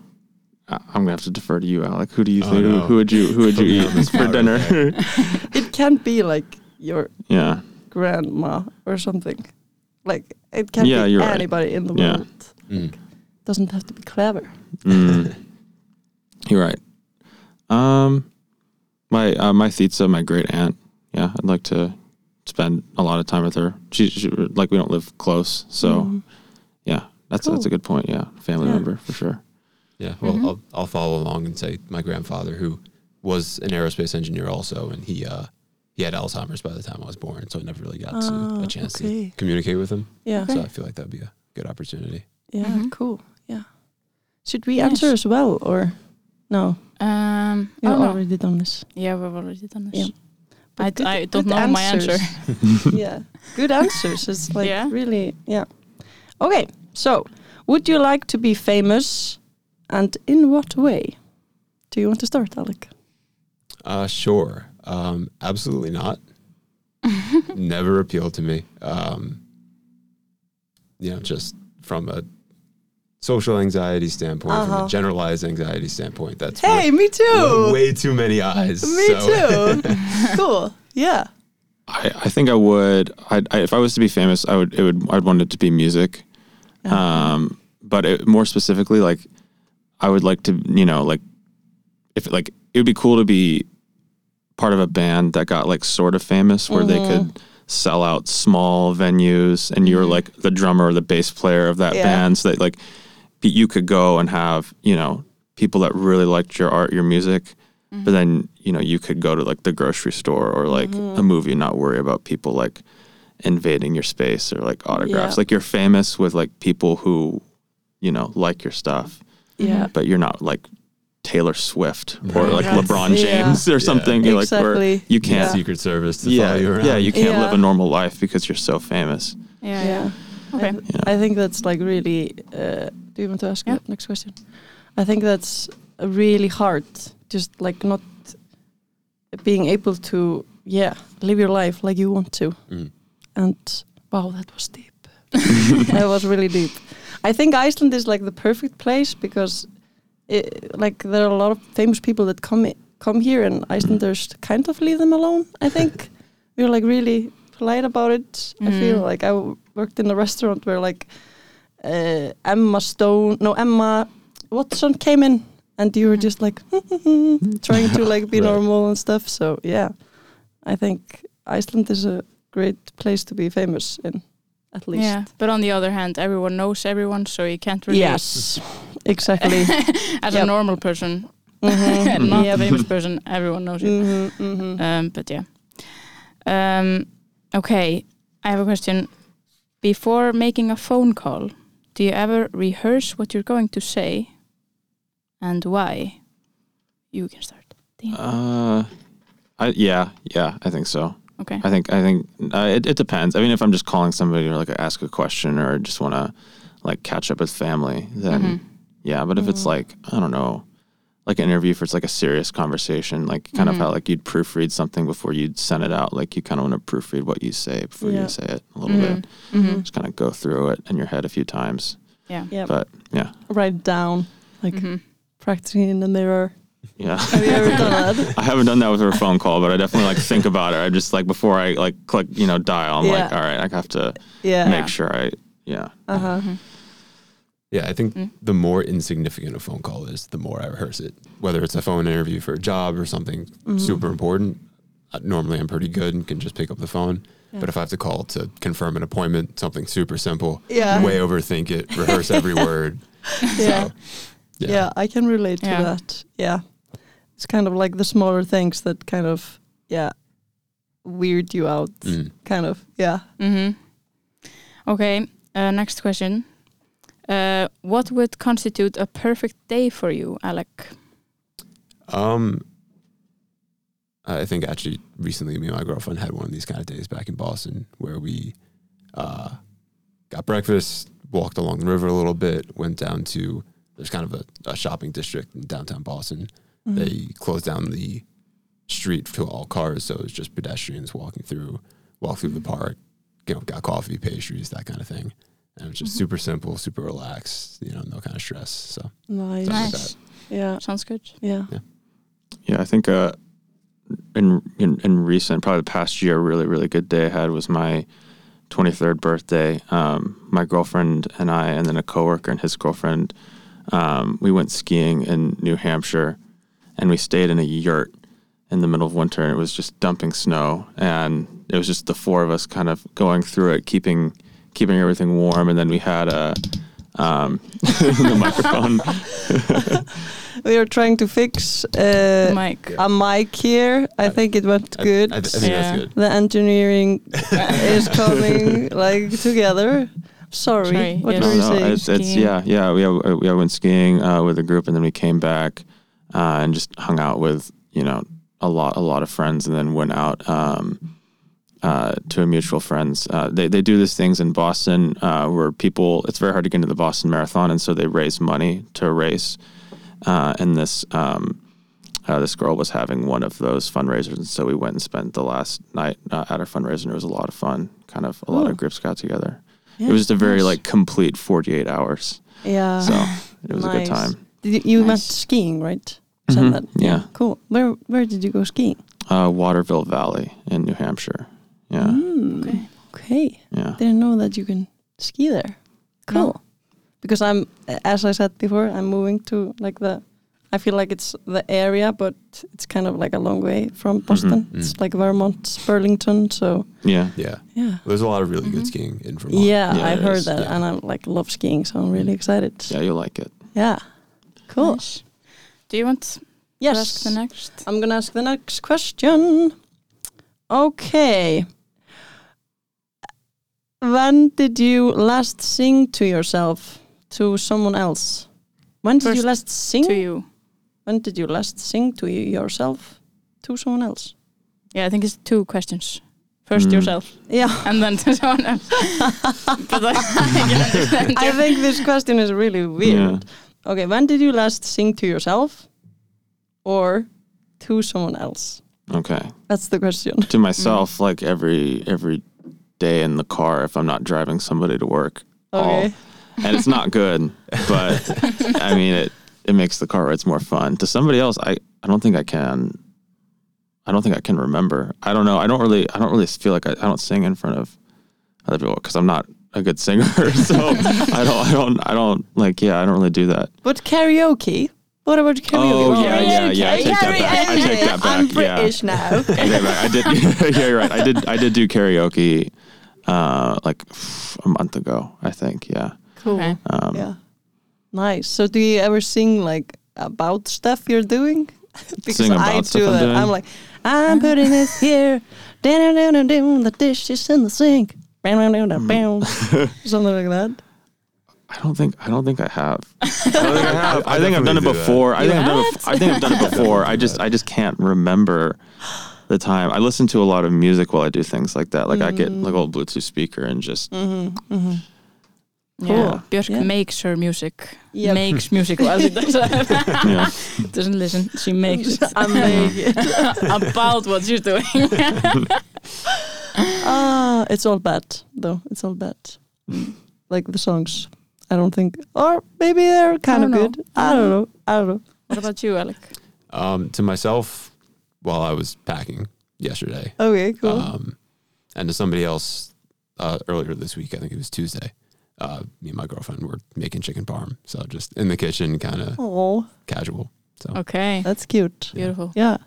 I- I'm gonna have to defer to you, Alec. Who do you Oh, think? no. Who would you? Who would you eat for dinner? It can't be like your yeah. grandma or something. Like it can't Yeah, be you're right. anybody in the Yeah. world. Mm. Doesn't have to be clever. Mm. You're right. Um, my uh, my Thitsa, my great aunt. Yeah, I'd like to spend a lot of time with her. She, she like we don't live close, so Mhm. yeah, that's that's a good point. Yeah, family Yeah. member for sure. Yeah, well, Mhm. I'll, I'll follow along and say my grandfather, who was an aerospace engineer also, and he uh, he had Alzheimer's by the time I was born, so I never really got to Ah, a chance okay. to communicate with him. Yeah. So I feel like that'd be a good opportunity. Yeah, Mhm. cool. Yeah. Should we Yes. answer as well or no? Um, You've oh, no. already done this. Yeah, we've already done this. Yeah. I, But good- I don't good know my answer. yeah. Good answers. It's like Yeah. really yeah. Okay. So, would you like to be famous and in what way? Do you want to start, Alec? Uh, sure. Um, absolutely not. Never appealed to me. Um, you know, just from a social anxiety standpoint, from Uh-huh. a generalized anxiety standpoint, that's Hey, way, me too. way too many eyes. Me so- too. cool. Yeah. I, I think I would. I'd, I, if I was to be famous, I would. It would. I'd want it to be music. Um, but it, more specifically, like I would like to, you know, like if like it would be cool to be part of a band that got like sort of famous, where they could sell out small venues, and you're like the drummer or the bass player of that Yeah. band, so that like p- you could go and have you know people that really liked your art, your music. But then you know you could go to like the grocery store or like a mm-hmm. movie and not worry about people like invading your space or like autographs. Yeah. Like you're famous with like people who you know like your stuff, Yeah. but you're not like Taylor Swift or like Right. LeBron Yeah. James or something. You're like where Exactly. you can't. Secret Service to Yeah, follow you around. yeah, you can't Yeah. live a normal life because you're so famous. Yeah, Yeah. Okay. I, th- I think that's like really. Uh, do you want to ask Yeah. the next question? I think that's really hard. Just like not being able to, yeah, live your life like you want to. Mm. And wow, that was deep. that was really deep. I think Iceland is like the perfect place because, it, like, there are a lot of famous people that come i- come here, and Icelanders kind of leave them alone. I think we're like really polite about it. I feel Mm. like I worked in a restaurant where like uh, Emma Stone, no Emma Watson came in, and you were just like trying to like be Right. normal and stuff. So yeah, I think Iceland is a great place to be famous in, at least. Yeah, but on the other hand, everyone knows everyone, so you can't really. Yes, exactly. As Yep. a normal person, Mhm. not Yep. a famous person, everyone knows you. Mhm, mhm. Um, but yeah. Um, okay, I have a question. Before making a phone call, do you ever rehearse what you're going to say, and why? You can start. Uh, I yeah yeah I think so. okay. I think I think uh, it, it depends. I mean, if I'm just calling somebody or like ask a question or just want to like catch up with family, then Mhm. yeah. But if it's like I don't know, like an interview for it's like a serious conversation, like kind of Mhm. how like you'd proofread something before you'd send it out. Like you kind of want to proofread what you say before Yeah. you say it a little Mhm. bit. Mhm. Just kind of go through it in your head a few times. Yeah. Yeah, But yeah, write down, like Mhm. practicing in the mirror. yeah. Have you ever done that? I haven't done that with a phone call, but I definitely like think about it. I just like before I like click, you know, dial. I'm like, all right, I have to Yeah. make sure I, yeah. Uh huh. Mhm. Yeah, I think Mm. the more insignificant a phone call is, the more I rehearse it. Whether it's a phone interview for a job or something Mhm. super important, uh, normally I'm pretty good and can just pick up the phone. Yeah. But if I have to call to confirm an appointment, something super simple, Yeah. way overthink it, rehearse every word. Yeah. So, yeah. I can relate to Yeah. that. Yeah. It's kind of like the smaller things that kind of, yeah, weird you out. Mm. Kind of, yeah. Mm-hmm. Okay, uh, next question. Uh, what would constitute a perfect day for you, Alec? Um, I think actually recently me and my girlfriend had one of these kind of days back in Boston where we uh, got breakfast, walked along the river a little bit, went down to there's kind of a, a shopping district in downtown Boston. Mhm. They closed down the street to all cars, so it was just pedestrians walking through, walk through the park, you know, got coffee, pastries, that kind of thing. And it was just Mhm. super simple, super relaxed, you know, no kind of stress. So Nice. stuff like that. Yeah. Sounds good. Yeah. Yeah, I think uh, in, in in recent, probably the past year, a really really good day I had was my 23rd birthday. Um, my girlfriend and I, and then a coworker and his girlfriend, um, we went skiing in New Hampshire, and we stayed in a yurt in the middle of winter. And it was just dumping snow, and it was just the four of us kind of going through it, keeping keeping everything warm. And then we had a um, the microphone. We are trying to fix uh, Mike. a mic here. I think it went I- good. I, I think Yeah. that's good. the engineering is coming like together. Sorry, Sorry, what yes. were No, you no, saying? it's, it's yeah, yeah. We we went skiing uh, with a group, and then we came back uh, and just hung out with you know a lot a lot of friends, and then went out um, uh, to a mutual friends. Uh, they they do these things in Boston uh, where people. It's very hard to get into the Boston Marathon, and so they raise money to race. Uh, and this um, uh, this girl was having one of those fundraisers, and so we went and spent the last night uh, at her fundraiser, and it was a lot of fun. Kind of a lot Oh. of groups got together Yeah, it was just a very nice. like complete 48 hours yeah. so it was a good time Did you, you went skiing, right? Mhm, that. yeah Cool. Where Where did you go skiing? uh, waterville valley in new hampshire yeah Mm, Okay. Okay. yeah Didn't know that you can ski there. Cool. No. Because I'm, as I said before, I'm moving to like the. I feel like it's the area, but it's kind of like a long way from Boston. Mhm. It's like Vermont, Burlington. So yeah Yeah. yeah. There's a lot of really Mhm. good skiing in Vermont. Yeah, Yeah, I it heard is, that, yeah. and I like love skiing, so I'm really excited. yeah you'll like it Yeah, cool. Nice. Do you want to Yes, ask the next? I'm gonna ask the next question. Okay. When did you last sing to yourself, to someone else? When did you last sing? To you. When did you last sing to you yourself, to someone else? Yeah, I think it's two questions. First Mm. yourself, Yeah, and then to someone else. but I, I I think this question is really weird. Okay, when did you last sing to yourself, or to someone else? okay That's the question. to myself like every every day in the car if i'm not driving somebody to work Okay. and it's not good but i mean it it makes the car rides more fun to somebody else i i don't think i can i don't think i can remember i don't know i don't really i don't really feel like i, I don't sing in front of other people because i'm not a good singer so i don't i don't i don't like yeah i don't really do that But karaoke. What about karaoke? Oh, yeah, yeah, yeah, I take that back. I take that back, I'm yeah. British now. okay. I did. yeah, you're right. I did. I did do karaoke, uh, like a month ago. I think. Yeah. cool. Okay. Um, Yeah. Nice. So do you ever sing like about stuff you're doing? because Sing about I stuff do I'm that. doing? I'm like, I'm putting this here. Down, down, down, down, the dishes in the sink. Bam, bam, bam, Hmm. bam, bam. Something like that. I don't think. I don't think I have. I think I have. I think I've done it definitely do that. before. I think I've done it. I think I've done it before. I just. I just can't remember the time. I listen to a lot of music while I do things like that. Like I get like a little Bluetooth speaker and just. Mm-hmm, mm-hmm. Yeah. Björk Yeah. makes her music. Yep. Makes music while she does it. Yeah. Doesn't listen. She makes it. I make it. about what she's doing. Ah, it's all bad though. It's all bad. Like the songs. I don't think, or maybe they're kind of know. good. I don't know. I don't know. what about you, Alec? Um, to myself, while I was packing yesterday, Okay, cool. um, and to somebody else uh, earlier this week, I think it was Tuesday. uh, me and my girlfriend were making chicken parm. So just in the kitchen, kind of Oh, casual. So Okay. that's cute. Beautiful. Yeah.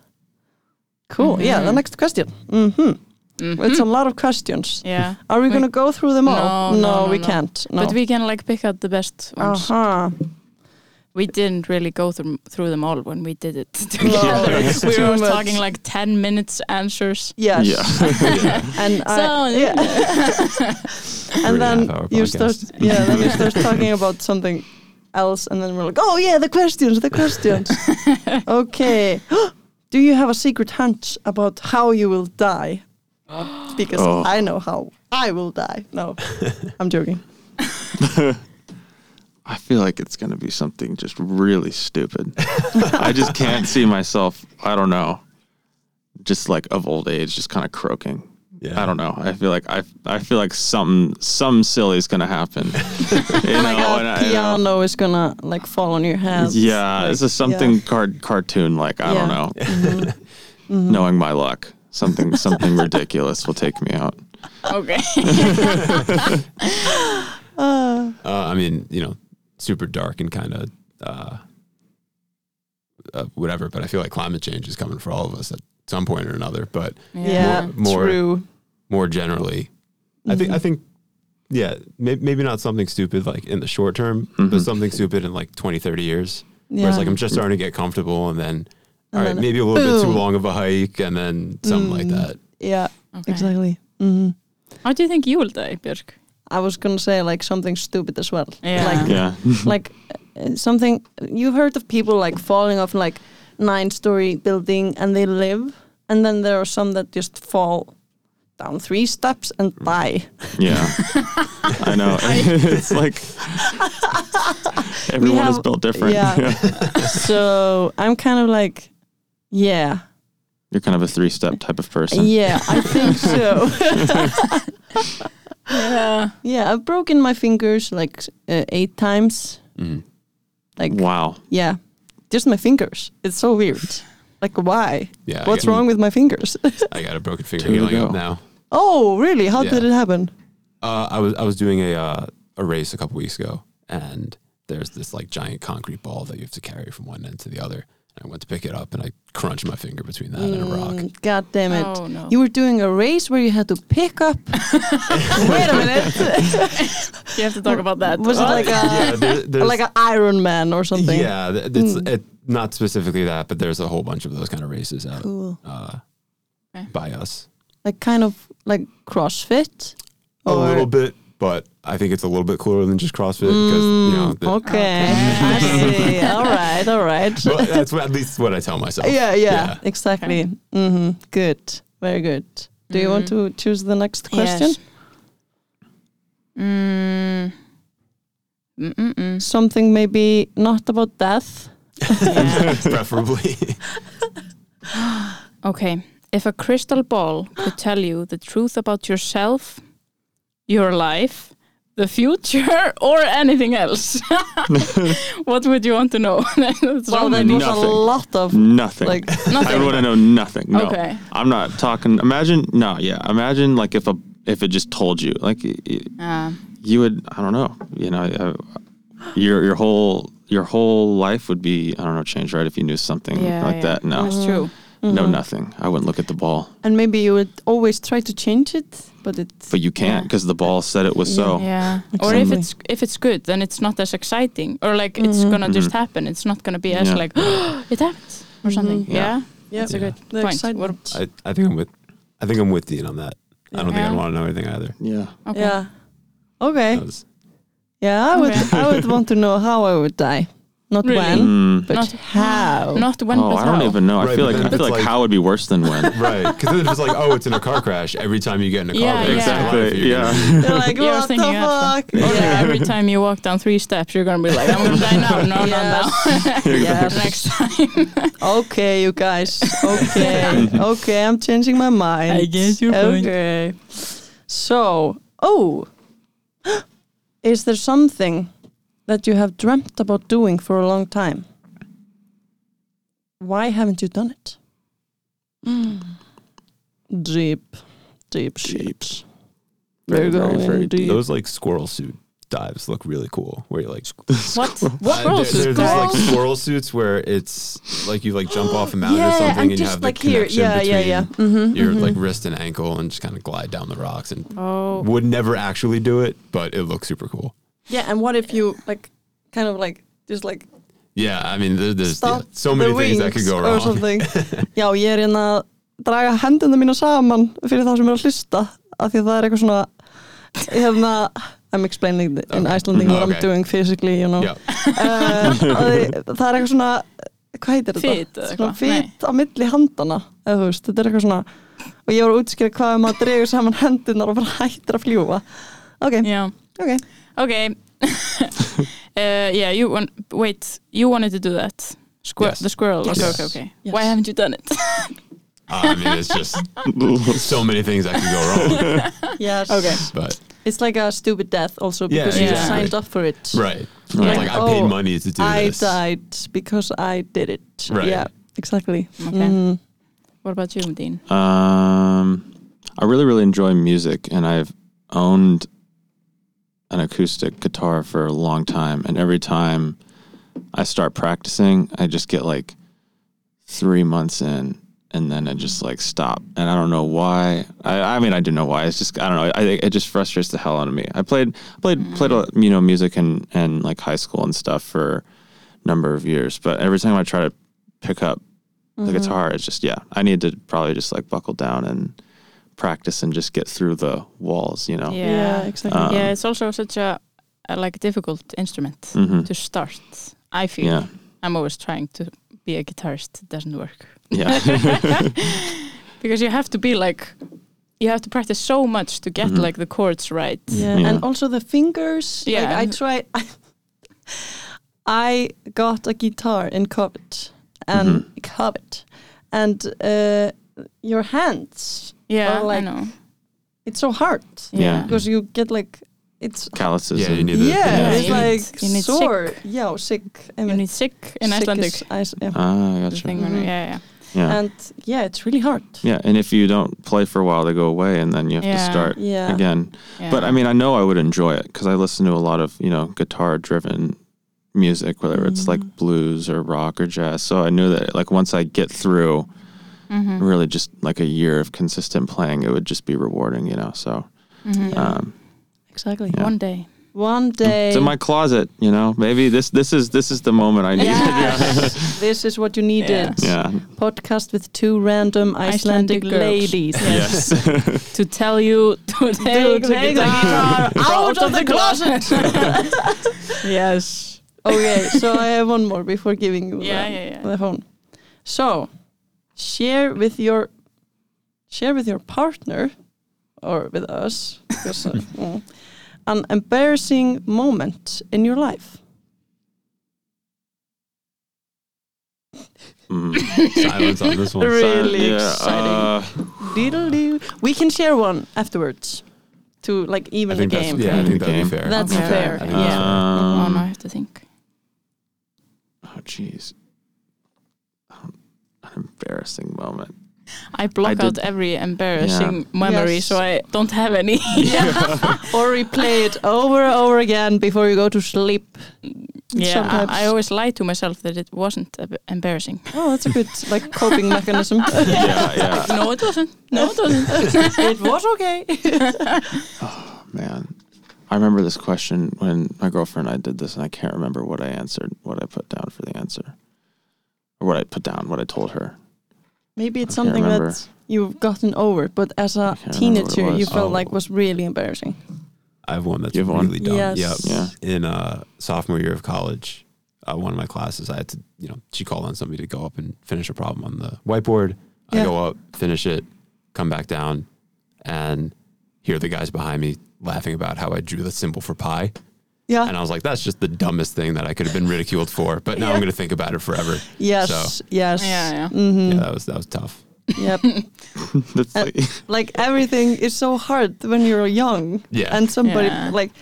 Cool. Yeah, the Mhm. next question. Mm-hmm. Mhm. It's a lot of questions. Yeah. Are we We- going to go through them all? No, no, no, we no. can't. No. But we can like pick out the best ones. uh-huh. We didn't really go through through them all when we did it together. it's we were much. talking like 10 minutes answers. Yes. Yeah. And I, So- yeah. And and then you start yeah, then you start talking about something else and then we're like, "Oh yeah, the questions, the questions." okay. Do you have a secret hunch about how you will die? Because Oh. I know how I will die. No. I'm joking. I feel like it's going to be something just really stupid. I just can't see myself, I don't know, just like of old age, just kind of croaking. Yeah. I don't know. I feel like I I feel like something some silly is going to happen. you oh like know, a and I- I don't- piano is gonna like fall on your head. Yeah, Like, this is something card cartoon like. I don't Yeah. know. Mm-hmm. Knowing my luck, something something ridiculous will take me out. Okay. Uh, I mean, you know, super dark and kind of uh, uh, whatever. But I feel like climate change is coming for all of us at some point or another. But yeah, More- more- true. more generally, I think. I think yeah, maybe, maybe not something stupid like in the short term, Mhm. but something stupid in like 20, 30 years. Yeah. Where it's like I'm just starting to get comfortable, and then all And right, then maybe a little bit too long of a hike, and then something like Mm. that. yeah, okay. exactly. hmm How do you think you will die, Björk? I was gonna say like something stupid as well. Yeah. Like Yeah. like uh, something you've heard of people like falling off like nine story building and they live and then there are some that just fall down three steps and die. Yeah. I know. it's like everyone is built different. yeah. so I'm kind of like yeah. You're kind of a three step type of person. Yeah, I think so. Yeah. yeah, I've broken my fingers like uh, eight times. Mm. Like Wow. yeah, just my fingers. It's so weird. Like why? Yeah, I What's wrong with my fingers? I got a broken finger Two healing up now. oh, really? How Yeah. did it happen? Uh, I was I was doing a uh, a race a couple weeks ago, and there's this like giant concrete ball that you have to carry from one end to the other. And I went to pick it up, and I crunched my finger between that and a rock. Mm, God damn it. Oh, no. You were doing a race where you had to pick up. Wait a minute. You have to talk about that. Was it like a Yeah, there, like an Iron Man or something? yeah, th- it's Mm. it, not specifically that, but there's a whole bunch of those kind of races out Cool. uh, Okay. by us. Like kind of like CrossFit. A little bit, but I think it's a little bit cooler than just CrossFit because you know. Mm, the- okay. I see. All right. All right. Well, that's what, at least what I tell myself. yeah, yeah, Yeah. exactly. hmm Good. Very good. Do you want to choose the next question? Yes. Mm. Mm-mm-mm. Something maybe not about death. Preferably. Okay. If a crystal ball could tell you the truth about yourself, your life, the future, or anything else, what would you want to know? That's Well, so that was a lot of Nothing. like. I Nothing. want to know nothing. No. Okay. I'm not talking. Imagine, no, yeah. Imagine like if a if it just told you, like y- y- Uh, you would, I don't know, you know, uh, your your whole your whole life would be, I don't know, changed right if you knew something yeah, like yeah. that. No, That's true. No, Mhm. nothing. I wouldn't look at the ball, And maybe you would always try to change it, but it. but you can't Yeah. because the ball said it was so. Yeah. Exactly. Or if it's if it's good, then it's not as exciting. Or like it's Mhm. gonna just Mhm. happen. It's not gonna be as Yeah. like it happened or something. Mhm. Yeah. Yeah. yeah, That's a good the point. excitement. I, I think I'm with I think I'm with Dean on that. I don't think Yeah. I want to know anything either. Yeah. Okay. Yeah. Okay. Yeah, I would. Okay. I would want to know how I would die, not Really? when, Mm. but Not- how. Not when, oh, but I don't how. even know. I Right, feel but like then I feel it's like, like- how would be worse than when. right. Because then it's like, oh, it's in a car crash. Every time you get in a car Yeah, crash, yeah. in life, exactly. you're Yeah. gonna- You're like, Yeah, I what the thinking fuck? Or like Yeah. every time you walk down three steps, you're gonna be like, I'm gonna die now. No, no, no." Yes. Next time. Okay, you guys. Okay, okay. I'm changing my mind. I get your point. Okay. So, oh, is there something that you have dreamt about doing for a long time? Why haven't you done it? Deep, deep shit. Very, Very, very, very deep. Those like squirrel suit dives look really cool. Where you like What? Uh, What there- rules? There's like squirrel suits where it's like you like jump off a mountain or something and and, you have like the here, connection yeah, yeah, between yeah. Mhm, your mhm. like wrist and ankle and just kind of glide down the rocks and Oh, would never actually do it, but it looks super cool. Yeah, and what if you like kind of like just like Yeah, I mean there, there's yeah, so many the things that could go wrong. Já, ég er hérna að draga hendina mína saman fyrir þá sem eru að hlusta af því að það er eitthvað svona hérna I'm explaining in Okay. Icelandic what I'm Okay. doing physically, you know Já, uh, að það er eitthvað svona hvað heitir þetta? Fit á milli handana eða þú veist, þetta er eitthvað svona og ég var að útskýra hvað um að dregur saman hendunar og bara hættir að fljúa ok, yeah. ok Okay. uh, yeah, you want. Wait, you wanted to do that. Squir- Yes. The squirrel. Yes. Okay, okay, okay. Yes. Why haven't you done it? I mean it's just so many things that could go wrong. yes Okay. But it's like a stupid death also Yeah, because you exactly. signed up for it right, Right. like I paid Oh, money to do I this. I died because I did it Right. yeah exactly Okay. Mhm. What about you, Dean? Um, I really, really enjoy music, and I've owned an acoustic guitar for a long time. And every time I start practicing, I just get like three months in, and then I just like stop. And I don't know why. I, I mean, I do know why. It's just I don't know. I think it just frustrates the hell out of me. I played, played, mm-hmm. played, a- you know, music and and like high school and stuff for a number of years. But every time I try to pick up the mm-hmm. guitar it's just yeah i need to probably just like buckle down and practice and just get through the walls you know yeah exactly Um, yeah, it's also such a, a like difficult instrument Mhm. to start. I feel. yeah I'm always trying to be a guitarist. It doesn't work yeah because you have to be like, you have to practice so much to get Mhm. like the chords right. Yeah, Yeah. and also the fingers. Yeah, like I and- tried. I got a guitar in COVID and Mhm. COVID, and uh, your hands. Yeah, Or I know. It's so hard Yeah. because you get like it's. calluses Yeah, you need the- Yeah, Yeah, it's like you need sore. Yeah, sick. I You mean, need sick in sick Icelandic. is ice- yeah. ah the gotcha thing when- Mhm. yeah, yeah. yeah And yeah, it's really hard. yeah and if you don't play for a while they go away and then you have Yeah. to start Yeah. again yeah. but i mean i know i would enjoy it because i listen to a lot of you know guitar driven music whether it's like Mm. blues or rock or jazz so i knew that like once i get through Mhm. really just like a year of consistent playing it would just be rewarding you know so Mhm. Um Exactly. Yeah. One day. One day. it's in my closet you know maybe this this is this is the moment i need Yes, this is what you needed. yeah Podcast with two random Icelandic, Icelandic ladies. Yes. to tell you to take, the take the guitar guitar out of the closet. yes. okay, so I have one more before giving you Yeah, the, yeah, yeah. the phone. So, share with your share with your partner or with us because, uh, an embarrassing moment in your life. Mm. Silence on this one. Really Yeah, exciting. uh, We can share one afterwards to like even the game. yeah, I think that'd be fair. That's Okay. fair. I yeah. that's fair. oh, Um, no, I have to think. Oh, jeez. An embarrassing moment. I block did- out every embarrassing memory, Yes. so I don't have any. or replay it over and over again before you go to sleep. yeah, Sometimes. I, I always lie to myself that it wasn't embarrassing. Oh, that's a good like coping mechanism. Yeah, yeah. no, it wasn't. No, it wasn't. it was okay. Oh man, I remember this question when my girlfriend and I did this, and I can't remember what I answered, what I put down for the answer, or what I put down, what I told her. Maybe it's something remember. that you've gotten over, but as a I can't remember what it teenager, you felt Oh. like was really embarrassing. I have one that's You have one? really dumb. Yes. Yep. Yeah. In uh, sophomore year of college, uh, one of my classes, I had to, you know, she called on somebody to go up and finish a problem on the whiteboard. Yeah. I go up, finish it, come back down, and hear the guys behind me laughing about how I drew the symbol for pi. Yeah. And I was like, that's just the dumbest thing that I could have been ridiculed for. But now Yeah. I'm going to think about it forever. Yes. So- Yes. Yeah, yeah. hmm Yeah, that was that was tough. Yep. That's Uh, like, like everything is so hard when you're young, Yeah. and somebody Yeah. like,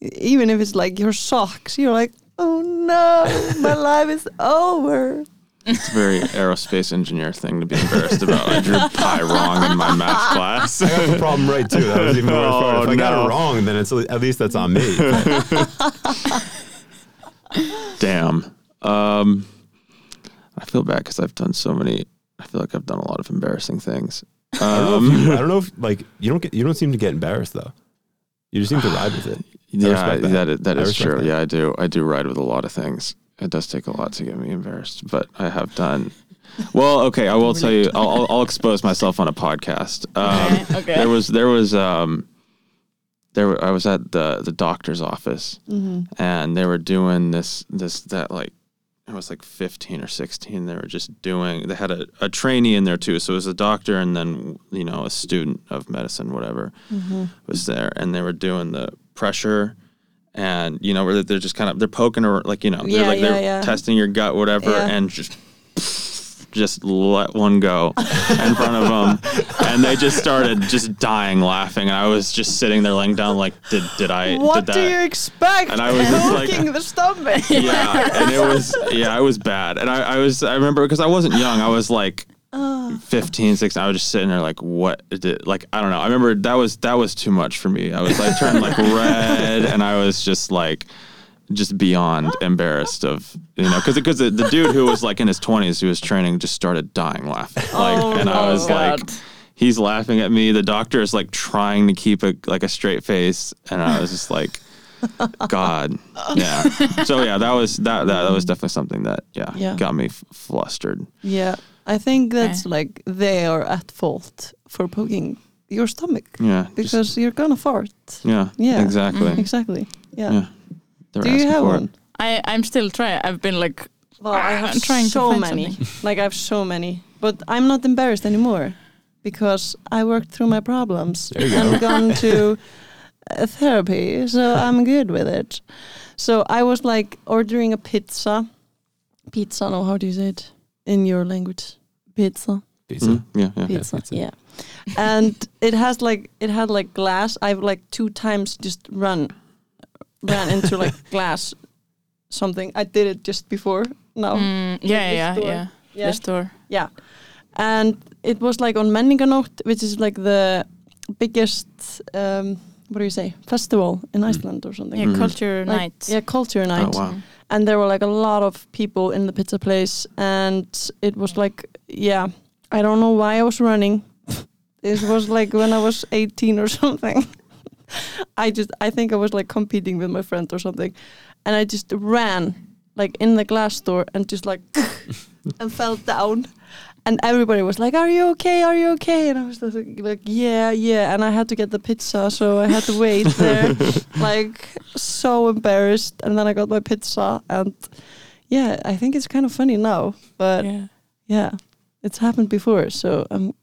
even if it's like your socks, you're like, oh no, my life is over. It's a very aerospace engineer thing to be embarrassed about. I drew pi wrong in my math class. I got the problem right too. That was even worst part. If Oh, I got it wrong, then it's at least that's on me. Damn. Um, I feel bad because I've done so many. I feel like I've done a lot of embarrassing things. I don't know. If Um, you, I don't know if like you don't get you don't seem to get embarrassed though. You just seem to ride with it. yeah, respect that. that is, that I is true. that. Yeah, I do. I do ride with a lot of things. It does take a lot to get me embarrassed, but I have done. Well, okay, I will tell you. I'll, I'll, expose myself on a podcast. Um, Okay. There was there was um, there I was at the the doctor's office Mhm. and they were doing this this that like I was like 15 or 16 they were just doing they had a, a trainee in there too so it was a doctor and then you know a student of medicine whatever was there and they were doing the pressure and you know where they're just kind of they're poking or like you know they're Yeah, like yeah, they're yeah. testing your gut whatever and just just let one go in front of them and they just started just dying laughing and I was just sitting there laying down like did did I What did that do you expect? And I was just like- the stomach. yeah and it was yeah it was bad and i, I was i remember because i wasn't young i was like Oh. 15 16 i was just sitting there like what did like i don't know i remember that was that was too much for me i was like turned like red and i was just like just beyond embarrassed of you know because because the, the dude who was like in his 20s who was training just started dying laughing like Oh, and i was no. like he's laughing at me the doctor is like trying to keep a like a straight face and i was just like god yeah so yeah that was that that, that was definitely something that yeah, Yeah. got me f- flustered Yeah, I think that's like they are at fault for poking your stomach yeah just- because you're gonna fart. yeah Yeah. exactly mm-hmm. Exactly. Yeah. Yeah. Do you have for it. one? I, I'm still trying. I've been like, Well, I have I'm trying to so find many. Like I have so many, but I'm not embarrassed anymore because I worked through my problems There you go. and gone to therapy, so I'm good with it. So I was like ordering a pizza. Pizza, no, how do you say it in your language? Pizza. Pizza. Mhm. yeah yeah pizza. pizza. Yeah. and it has like it had like glass. I've like two times just run ran into like glass something. I did it just before now. mm, yeah, this yeah, store. yeah, Yeah. The store. Yeah. And it was like on Menningarnótt, which is like the biggest um what do you say? Festival in Iceland or something. Yeah, Mhm. culture Like, night. Yeah, culture night. oh wow And there were like a lot of people in the pizza place and it was like yeah, I don't know why I was running. it was like when I was 18 or something. I just I think I was like competing with my friend or something. And I just ran like in the glass door and just like and fell down. And everybody was like, "Are you okay? Are you okay?" And I was like, like, "Yeah, yeah." And I had to get the pizza, so I had to wait there, like so embarrassed. And then I got my pizza, and yeah, I think it's kind of funny now, but yeah. yeah, it's happened before, so I'm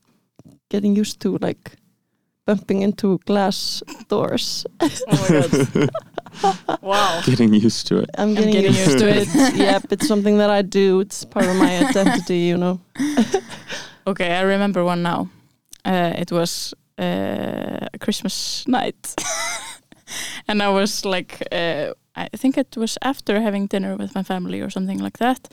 getting used to like bumping into glass doors. Oh my god. wow. getting used to it I'm getting, getting used, used to to it. yep, it's something that I do. It's part of my identity, you know. Okay, I remember one now. Uh, it was uh, Christmas night, and I was like, uh, I think it was after having dinner with my family or something like that,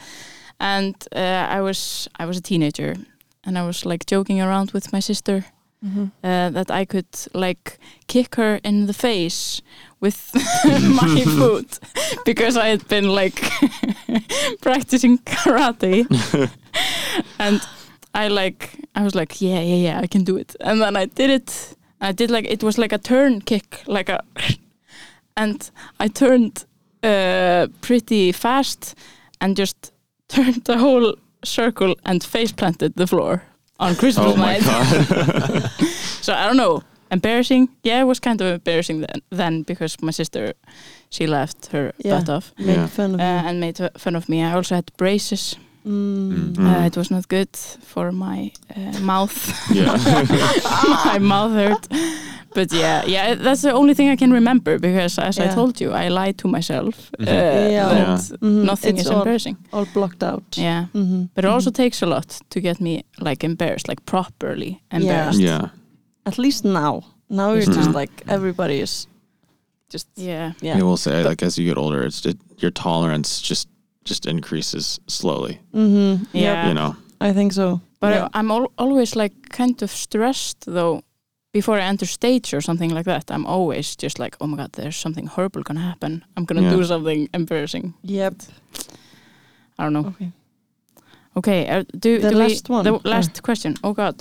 and uh, I was I was a teenager, and I was like joking around with my sister uh, that I could like kick her in the face with my foot because I had been like practicing karate. And I like I was like yeah yeah yeah I can do it. And then I did it. I did like it was like a turn kick like a and I turned uh, pretty fast and just turned the whole circle and face planted the floor on Christmas oh my night god so I don't know. Embarrassing? Yeah, it was kind of embarrassing then, then because my sister, she laughed her Yeah. butt off Make Yeah. fun of uh, and made fun of me. I also had braces. Mm. Mm. Uh, it was not good for my uh, mouth. yeah my mouth hurt. But yeah, yeah, that's the only thing I can remember because, as I told you, I lied to myself. Uh, Yeah. that Mhm. Nothing It's is all, embarrassing. all blocked out. Yeah. Mhm. But it also Mhm. takes a lot to get me like embarrassed, like properly embarrassed. yeah yeah. At least now. Now you're Least just like everybody is just Yeah. yeah. I will say like as you get older it's just your tolerance just just increases slowly. Mm-hmm. Yeah. You know. I think so. But Yeah. I'm al- always like kind of stressed though before I enter stage or something like that. I'm always just like, oh my god, there's something horrible gonna happen. I'm gonna Yeah. do something embarrassing. Yep. I don't know. Okay. Okay, uh, do, The do last we, one. The last question. Oh god.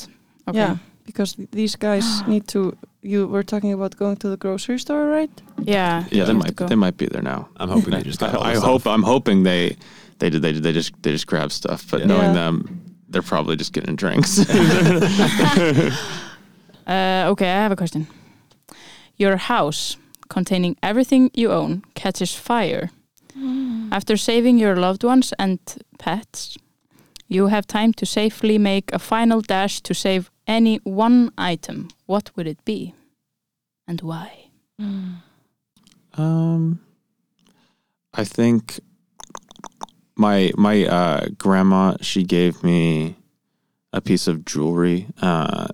Okay. Yeah, because these guys need to. You were talking about going to the grocery store, right? Yeah. Yeah, they might they might be there now. I'm hoping they just got I, I hope. I'm hoping they they did they they just they just grab stuff, but Yeah. knowing Yeah. them, they're probably just getting drinks. Uh, okay, I have a question. Your house, containing everything you own, catches fire. After saving your loved ones and pets, you have time to safely make a final dash to save any one item. What would it be? And why? Um, I think my my uh, grandma she gave me a piece of jewelry uh,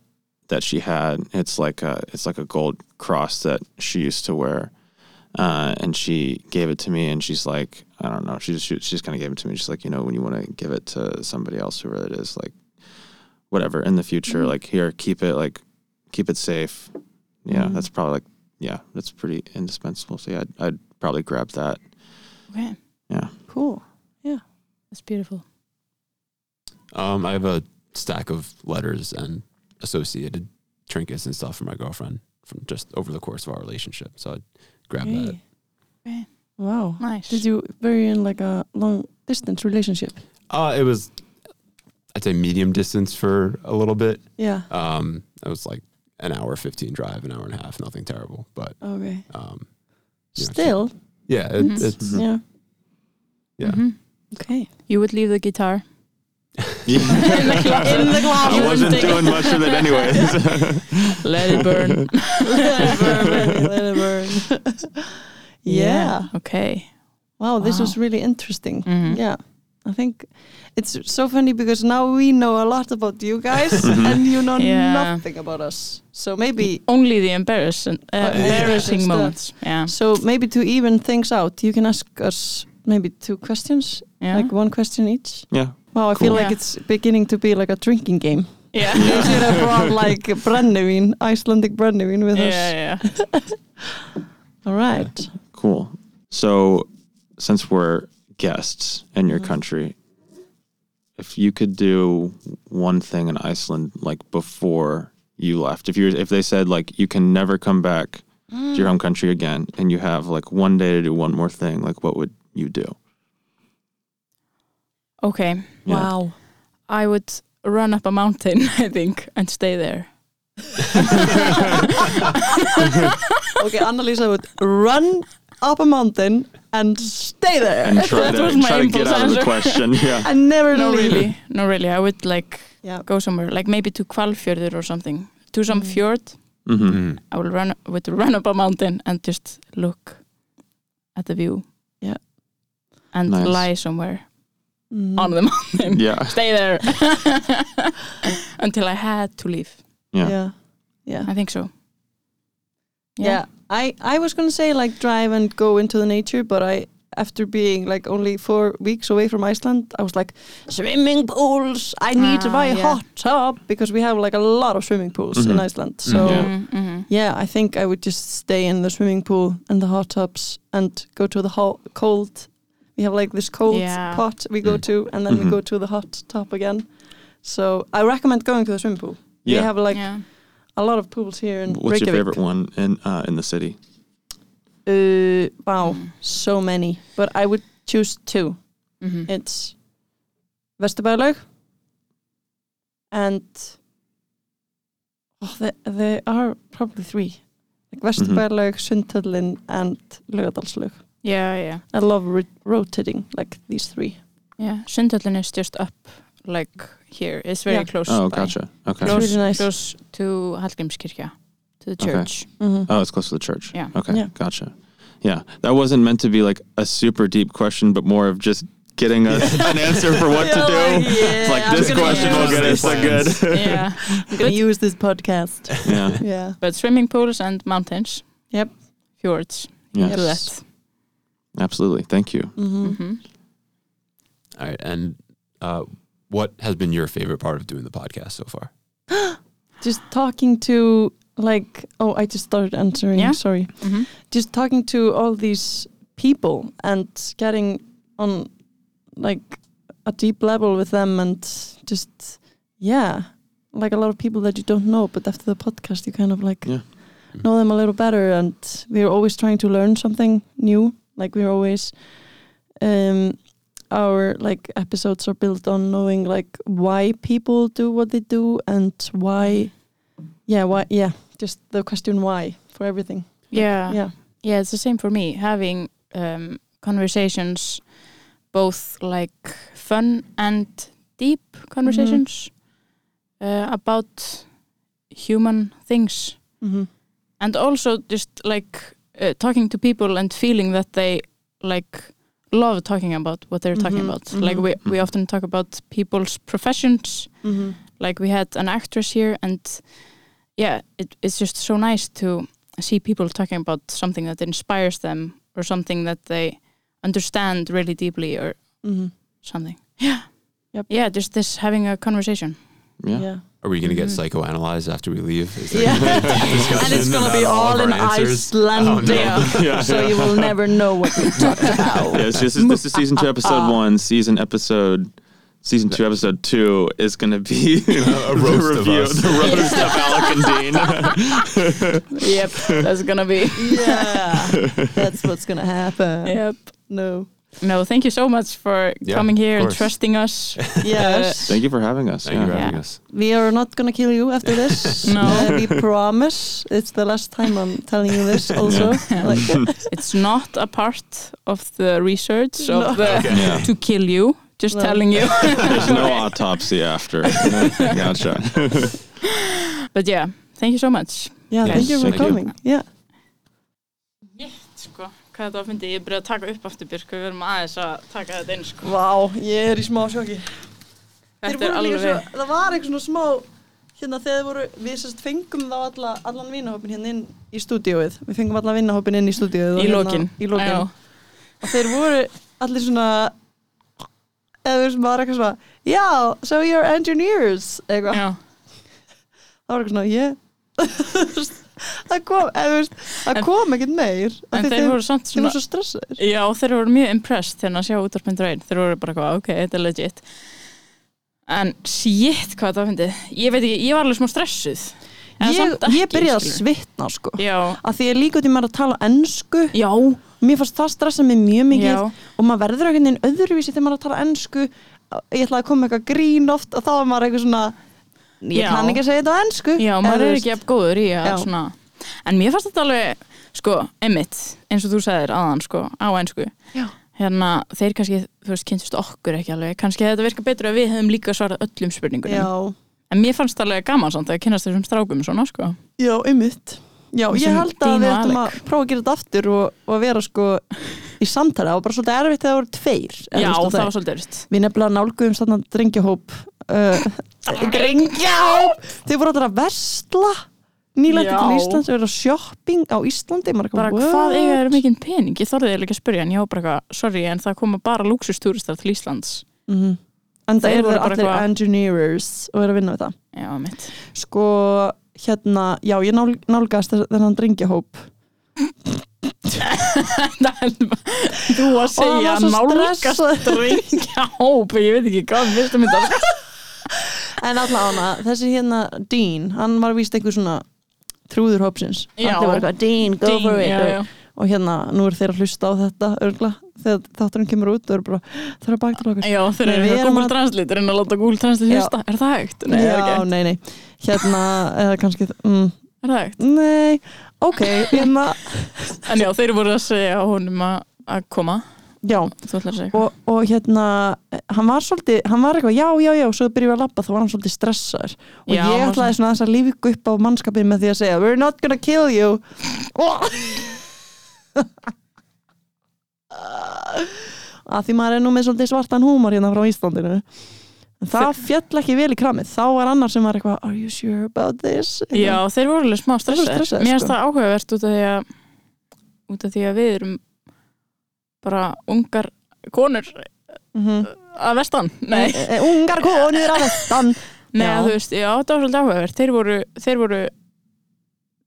that she had. It's like a it's like a gold cross that she used to wear, uh, and she gave it to me. And she's like, I don't know. She just she, she just kind of gave it to me. She's like, you know, when you want to give it to somebody else, whoever it is, like whatever in the future, like here, keep it like keep it safe. Yeah, Mhm. that's probably like yeah, that's pretty indispensable. So yeah, I'd, I'd probably grab that. Okay, Yeah. Cool. Yeah, that's beautiful. Um, I have a stack of letters and associated trinkets and stuff for my girlfriend from just over the course of our relationship. So I grabbed grab that. Okay. Okay. Wow. Nice. Did you very in like a long distance relationship? Uh, it was, I'd say medium distance for a little bit. Yeah. Um, it was like an hour, 15 drive, an hour and a half, nothing terrible. But Okay. um, you know, Still. yeah, it, Mhm. it's, Mhm. Yeah. yeah. Mhm. Okay. You would leave the guitar. Yeah. In the closet. I wasn't doing much of it anyways. Let it burn. Let it burn. Let it burn. yeah. Okay. Wow, this Wow. was really interesting. Mhm. Yeah. I think it's so funny because now we know a lot about you guys Mhm. and you know Yeah. nothing about us. So maybe Only the embarrassing, uh, yeah. embarrassing Stuff. moments. Yeah. so maybe to even things out, you can ask us maybe two questions, Yeah. like one question each. yeah. Wow, I feel like Yeah. it's beginning to be like a drinking game. yeah. You should have brought like brennivín, Icelandic brennivín with us. yeah, yeah. All right. Cool. So, since we're guests in your Mhm. country, if you could do one thing in Iceland, like before you left, if you if they said like you can never come back to your home country again, and you have like one day to do one more thing, like what would you do? Okay. Yeah. Wow. I would run up a mountain, I think, and stay there. Okay, Annalisa would run up a mountain and stay there. And try That to was my try to get impulse out of the answer. question. Yeah. and never No, leave. really. No, really. I would like Yeah. go somewhere, like maybe to Hvalfjörður or something, to some Mm. fjord. hmm Mm. I will run would run up a mountain and just look at the view. Yeah. And Nice. lie somewhere Mhm. on the mountain. Yeah. Stay there until I had to leave. Yeah. Yeah. Yeah. I think so. Yeah. I, I was going to say like drive and go into the nature, but I, after being like only four weeks away from Iceland, I was like, swimming pools. I need to Ah, buy a yeah. hot tub because we have like a lot of swimming pools in Mhm. Iceland. So Yeah. Mhm, mhm. yeah, I think I would just stay in the swimming pool and the hot tubs and go to the ho- cold. We have like this cold Yeah. pot we go to, and then Mhm. we go to the hot tub again. So I recommend going to the swimming pool. Yeah. We have like yeah. a lot of pools here in What's your favorite one in uh, in the city? Uh, wow, Mm. so many. But I would choose two. Mhm. It's Vesturbæjarlaug and oh, they, they are probably three. Like Vesturbæjarlaug, Sundhöllin and Laugardalslaug. Yeah, yeah. I love rotating like these three. Yeah. Sundhöllin is just up like here. It's very Yeah. close Oh, by. gotcha. Okay. Close, really nice. close to Hallgrímskirkja, to the Okay. church. Mhm. Oh, it's close to the church. Yeah. Okay. Yeah. Gotcha. Yeah. That wasn't meant to be like a super deep question, but more of just getting us an answer for what to do. like, yeah, It's like I'm this question will get us this. like good. yeah. I'm gonna use this podcast. yeah. yeah. But swimming pools and mountains. Yep. Fjords. Yes. Do that. Absolutely. Thank you. hmm hmm All right. And uh, what has been your favorite part of doing the podcast so far? just talking to like oh I just started answering Yeah. sorry Mhm. just talking to all these people and getting on like a deep level with them and just yeah like a lot of people that you don't know but after the podcast you kind of like Yeah. know them a little better and we're always trying to learn something new like we're always um our like episodes are built on knowing like why people do what they do and why yeah why yeah just the question why for everything Yeah. yeah Yeah, it's the same for me. Having um, conversations, both like fun and deep conversations uh, about human things, mm-hmm. and also just like uh, talking to people and feeling that they like love talking about what they're talking Mhm, about. Like mhm. we we often talk about people's professions. Mm-hmm. Like we had an actress here, and yeah, it, it's just so nice to see people talking about something that inspires them or something that they understand really deeply or Mm-hmm. something. Yeah. Yep. Yeah, just this having a conversation. Yeah. yeah Are we going to get Mhm. psychoanalyzed after we leave? Is there Yeah. gonna be a discussion and it's gonna be all all in our answers? Icelandic Oh, no. Yeah. so you will never know what we talked about Yeah, it's just this is season two, episode one. Season episode, season two, episode two is going to be A the roast of review, us. the roast of Alec and Dean. yep, that's gonna be. yeah that's what's gonna happen Yep. no No, thank you so much for Yeah, coming here and trusting us. yes Thank you for having us. Thank you for having Yeah. us. we are not gonna kill you after this No. Uh, we promise it's the last time i'm telling you this also like, It's not a part of the research No. of the Yeah. to kill you. Just No. telling you. There's no autopsy after. gotcha. But yeah, thank you so much. yeah thank you for thank you. coming yeah Sko, hvað þetta var fyndið, ég byrjaði að taka upp aftur Björk, við verum aðeins að taka þetta inn sko. Vá, ég er í smá sjokki. Þetta er alveg svo, Það var eitthvað svona smá Hérna þegar voru, við sérst fengum þá alla, allan vinahópin hérna inn í stúdíóið. Við fengum allan vinahópin inn í stúdíóið í hérna- lokin. Já. Og þeir voru allir svona Eða þú veist, maður eitthvað svona Já, so you're engineers Eitthvað, það var eitthvað svona, yeah Það kom, það En- kom ekkert meir En því þeir voru samt Þeir svona, voru svo stressaðir. Já þeir voru mjög impressed þegar að sjá útvarpindur einn, þeir voru bara eitthvað, ok, þetta er legit. En shit, hvað var fyndið, ég veit ekki, ég var alveg smá stressuð. En Ég, ég byrjaði að svitna sko. Já, að því ég líka út í maður að tala ennsku já, mér fannst það stressa mig mjög mikið. Já, og maður verður einhvern veginn öðruvísi þegar maður að tala ennsku ég ætlaði að koma eitthvað grín oft og þá er maður eitthvað svona ég Já. kann ekki að segja þetta á ennsku já, maður er ekki jafn góður í að svona, en mér fannst þetta alveg, sko, einmitt, eins og þú sagðir aðan, sko, á einsku. Já. Hérna, þeir kannski, þú veist, kynntust okkur ekki alveg, kannski hefði þetta virkað betur að við hefðum líka svarað öllum spurningunum. já, En mér fannst alveg gaman samt að kynast þessum strákum svona, sko. já, einmitt já, ég held að við og Alec. að prófa að gera þetta aftur og, og að vera sko í samtali, það var bara svolítið erfitt þegar það voru tveir Já, og það var svolítið erfitt. við nefnilega nálguðum þarna drengjahóp uh, drengjahóp þeir voru allir að versla Já. til Íslands, voru að shopping á Íslandi Bara eitthvað, hvað eiga þeir mikinn pening? Ég þorði þeir ekki að spyrja en ég bara eitthvað, sorry, en það koma bara luxustúristar til Íslands. Mhm. en það eru allir eitthvað- engineers og eru að vinna við það Já, sko, hérna, já, ég nál, nálgast þennan drengjahóp Þú að segja nálgast stressaður. drengja hóp, ég veit ekki hvað fyrstu myndar. En allavega, þessi hérna Dean, hann var víst einhver svona trúður hópsins Dean, go for it já, já. og hérna, nú eru þeir að hlusta á þetta örgla, þegar þátturinn kemur út og eru bara, það er bakt til okkur Já, þeir eru eitthvað erum Google að- Translate, er að láta Google Translate hlusta. Er það hægt? Nei, er, já, nei, nei hérna, eða kannski mm, er það hægt? nei, ok, hérna En já, þeir voru að segja honum að, að koma. Já, og, og hérna hann var svolítið, hann var eitthvað já, já, já svo byrjuði að labba, þá var hann svolítið stressaður. Og Já, ég ætlaði svona aðeins að lífika upp á mannskapin með því að segja, we're not gonna kill you. Að því maður er nú með svolítið svartan húmor hérna frá Íslandinu. Það fjall ekki vel í kramið. Þá var annar sem var eitthvað, are you sure about this? Já, þeir voru alveg smá stressaðir, Mér finnst sko. það áhugavert út af því að út af því að við erum bara ungar konur Mhm. að vestan Nei, Eh, Ungar konur að vestan Já. þú veist, já, það var svolítið áhugavert Þeir voru, þeir voru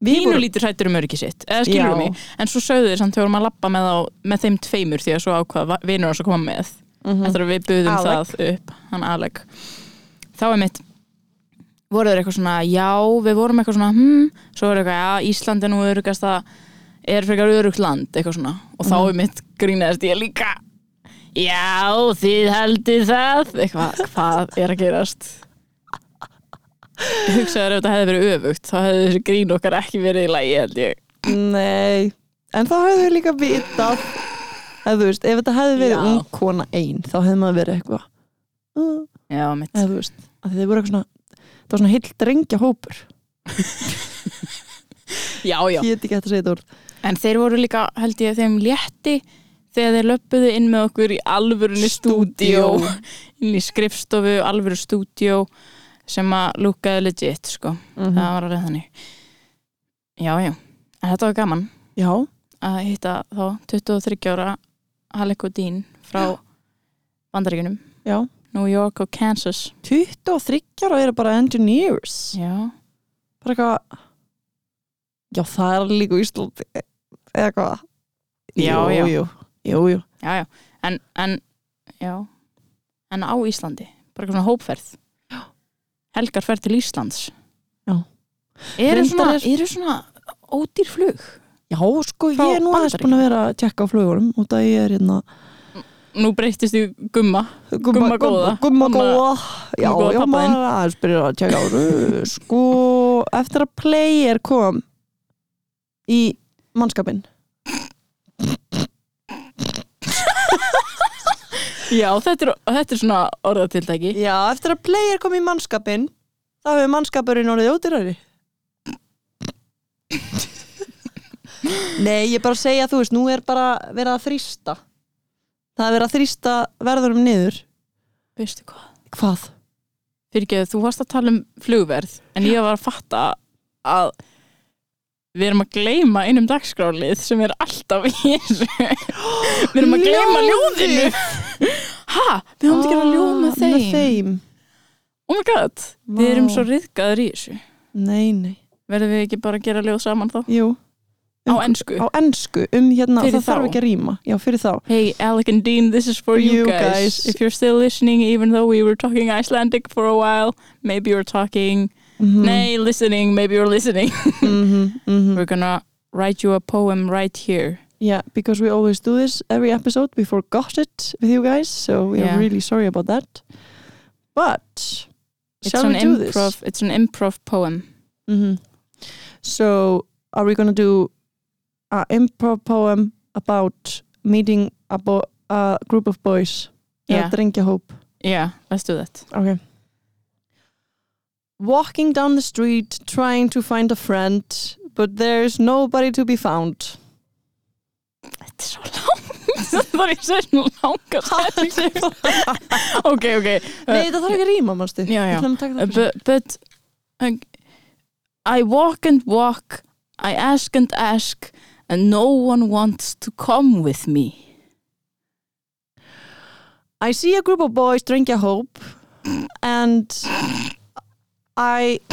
Við pínu vorum- lítur hættur um öryggi sitt eða skilur Já. mig, en svo sögðu þeir samt þegar að lappa með, á, með þeim tveimur því að svo ákvað vinur hans að koma með Mhm. eftir að við buðum Alec. það upp hann Alec þá er mitt voru þeir eitthvað svona, já, við vorum eitthvað svona hm, svo voru eitthvað, já, Ísland er nú örugast að er frekar örugt land eitthvað svona, og þá er mitt grínaðist ég líka. Já, þið heldið það. Eitthvað, hvað er að gerast? Hugsaður ef þetta hefði verið öfugt þá hefði þessi grín okkar ekki verið í lagi held ég. Nei, en þá hefðu við líka vitað. Eða þú veist, ef þetta hefði verið ung kona ein þá hefði maður verið eitthvað uh, já, mitt. Eða þú veist, að þið voru eitthvað svona það var svona heill drengja hópur. Já, já. ég get ekki hægt að segja þetta orð En þeir voru líka, held ég, þeim létti þegar þeir löppuðu inn með okkur í alvörunni stúdíó inn í skrifstofu, alvöru stúdíó sem að lúkaði legit, sko. Mhm. Það var alveg þannig. Já, já. En þetta var gaman Já, að hitta þá 23 ára Alec og Dean frá bandaríkunum, já, New York og Kansas. 23 ára eru bara engineers Já. bara eitthvað já, það er líka í Íslandi eða hvað Já, jú, já. jú, jú, jú. Já, já. En, en, já. En á Íslandi, bara eitthvað svona hópferð. Helgar ferð til Íslands. Já. Eru svona, er- svona ódýr flug? Já, sko, Frá ég er nú aðeins búin að vera að tjekka á flugurum út að ég er hérna Nú breytist í gumma. Gumma góða. Gumma Gumma- góða Já, já, maður er aðeins byrja að tjekka á Sko, eftir að player kom í mannskapin Já, þetta er, þetta er svona orðatildæki. Já, eftir að player kom í mannskapin þá hefur mannskapurinn orðið ódýrari Nei, ég er bara að segja, þú veist, nú er bara verið að þrýsta Það er verið að þrýsta verðurum niður Veistu hvað? Hvað? Fyrir ekki, þú varst að tala um flugverð, en ég var að fatta að við erum að gleyma einum dagskrálið sem er alltaf í þessu. við erum að Ljóðið! ljóðinu. Ha? Við höfum ekki að ljóð með þeim. Með þeim Oh my god, við erum svo riðgaður í þessu. Nei, nei, Verðum við ekki bara að gera ljóð saman þá? jú Á ensku? Á ensku, um hérna, Fyrir það þarf þá. ekki að rýma Já, fyrir þá Hey, Alec and Dean, this is for you, You guys. guys. If you're still listening, even though we were talking Icelandic for a while, maybe you're talking, Mhm, nay, listening, maybe you're listening. mhm, mhm. We're gonna write you a poem right here. Yeah, because we always do this every episode. We forgot it with you guys, so we Yeah. are really sorry about that. But It's shall an we do improv. It's an improv poem. this? hmm So, are we gonna do an improv poem about meeting a, bo- a group of boys? Yeah. Eða drengjahóp. Yeah, let's do that. Okay. Walking down the street, trying to find a friend, but there's nobody to be found. Þetta er svo langt. Það var ég svo langa setningu. ok, ok. Nei, þetta þarf ekki að rýma, fyrir. but but uh, I walk and walk, I ask and ask, and no one wants to come with me. I see a group of boys drink a hope and I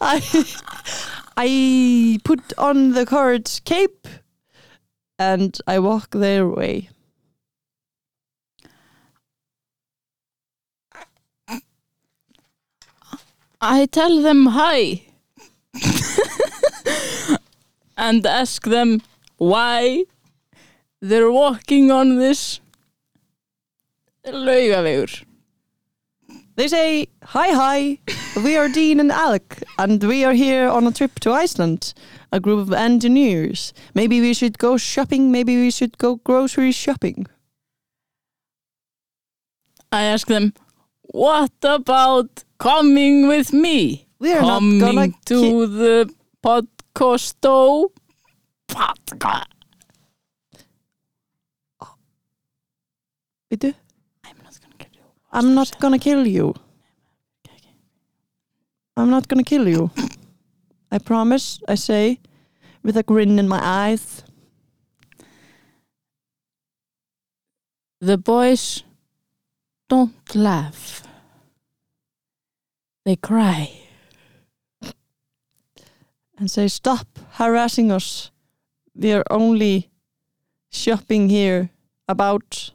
I I put on the courage cape and I walk their way. I tell them hi and ask them why they're walking on this laugavegur. They say, Hi, hi, we are Dean and Alec, and we are here on a trip to Iceland. A group of engineers. Maybe we should go shopping, maybe we should go grocery shopping. I ask them, what about coming with me? We are coming not gonna to the podcasto podcast. Veitu? I'm not gonna kill you. I'm not gonna kill you. I promise, I say, with a grin in my eyes. The boys don't laugh. They cry. and say stop harassing us we are only shopping here about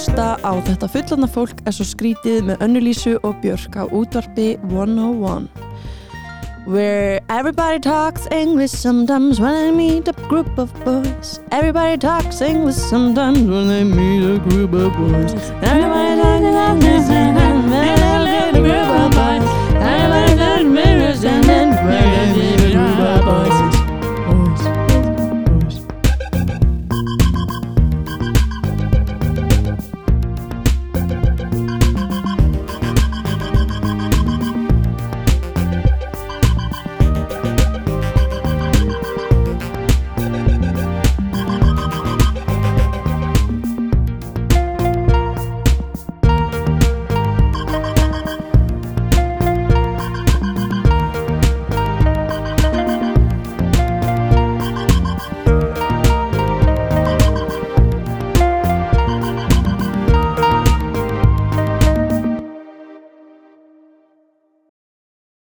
hlusta á þetta fullandar fólk er svo skrítið með önnulísu og björk á útvarpi 101 Where everybody talks English sometimes when they meet a group of boys. Everybody talks English sometimes when they meet a group of boys. Everybody talks English sometimes when they meet a group of boys Everybody talks English sometimes when they meet a group of boys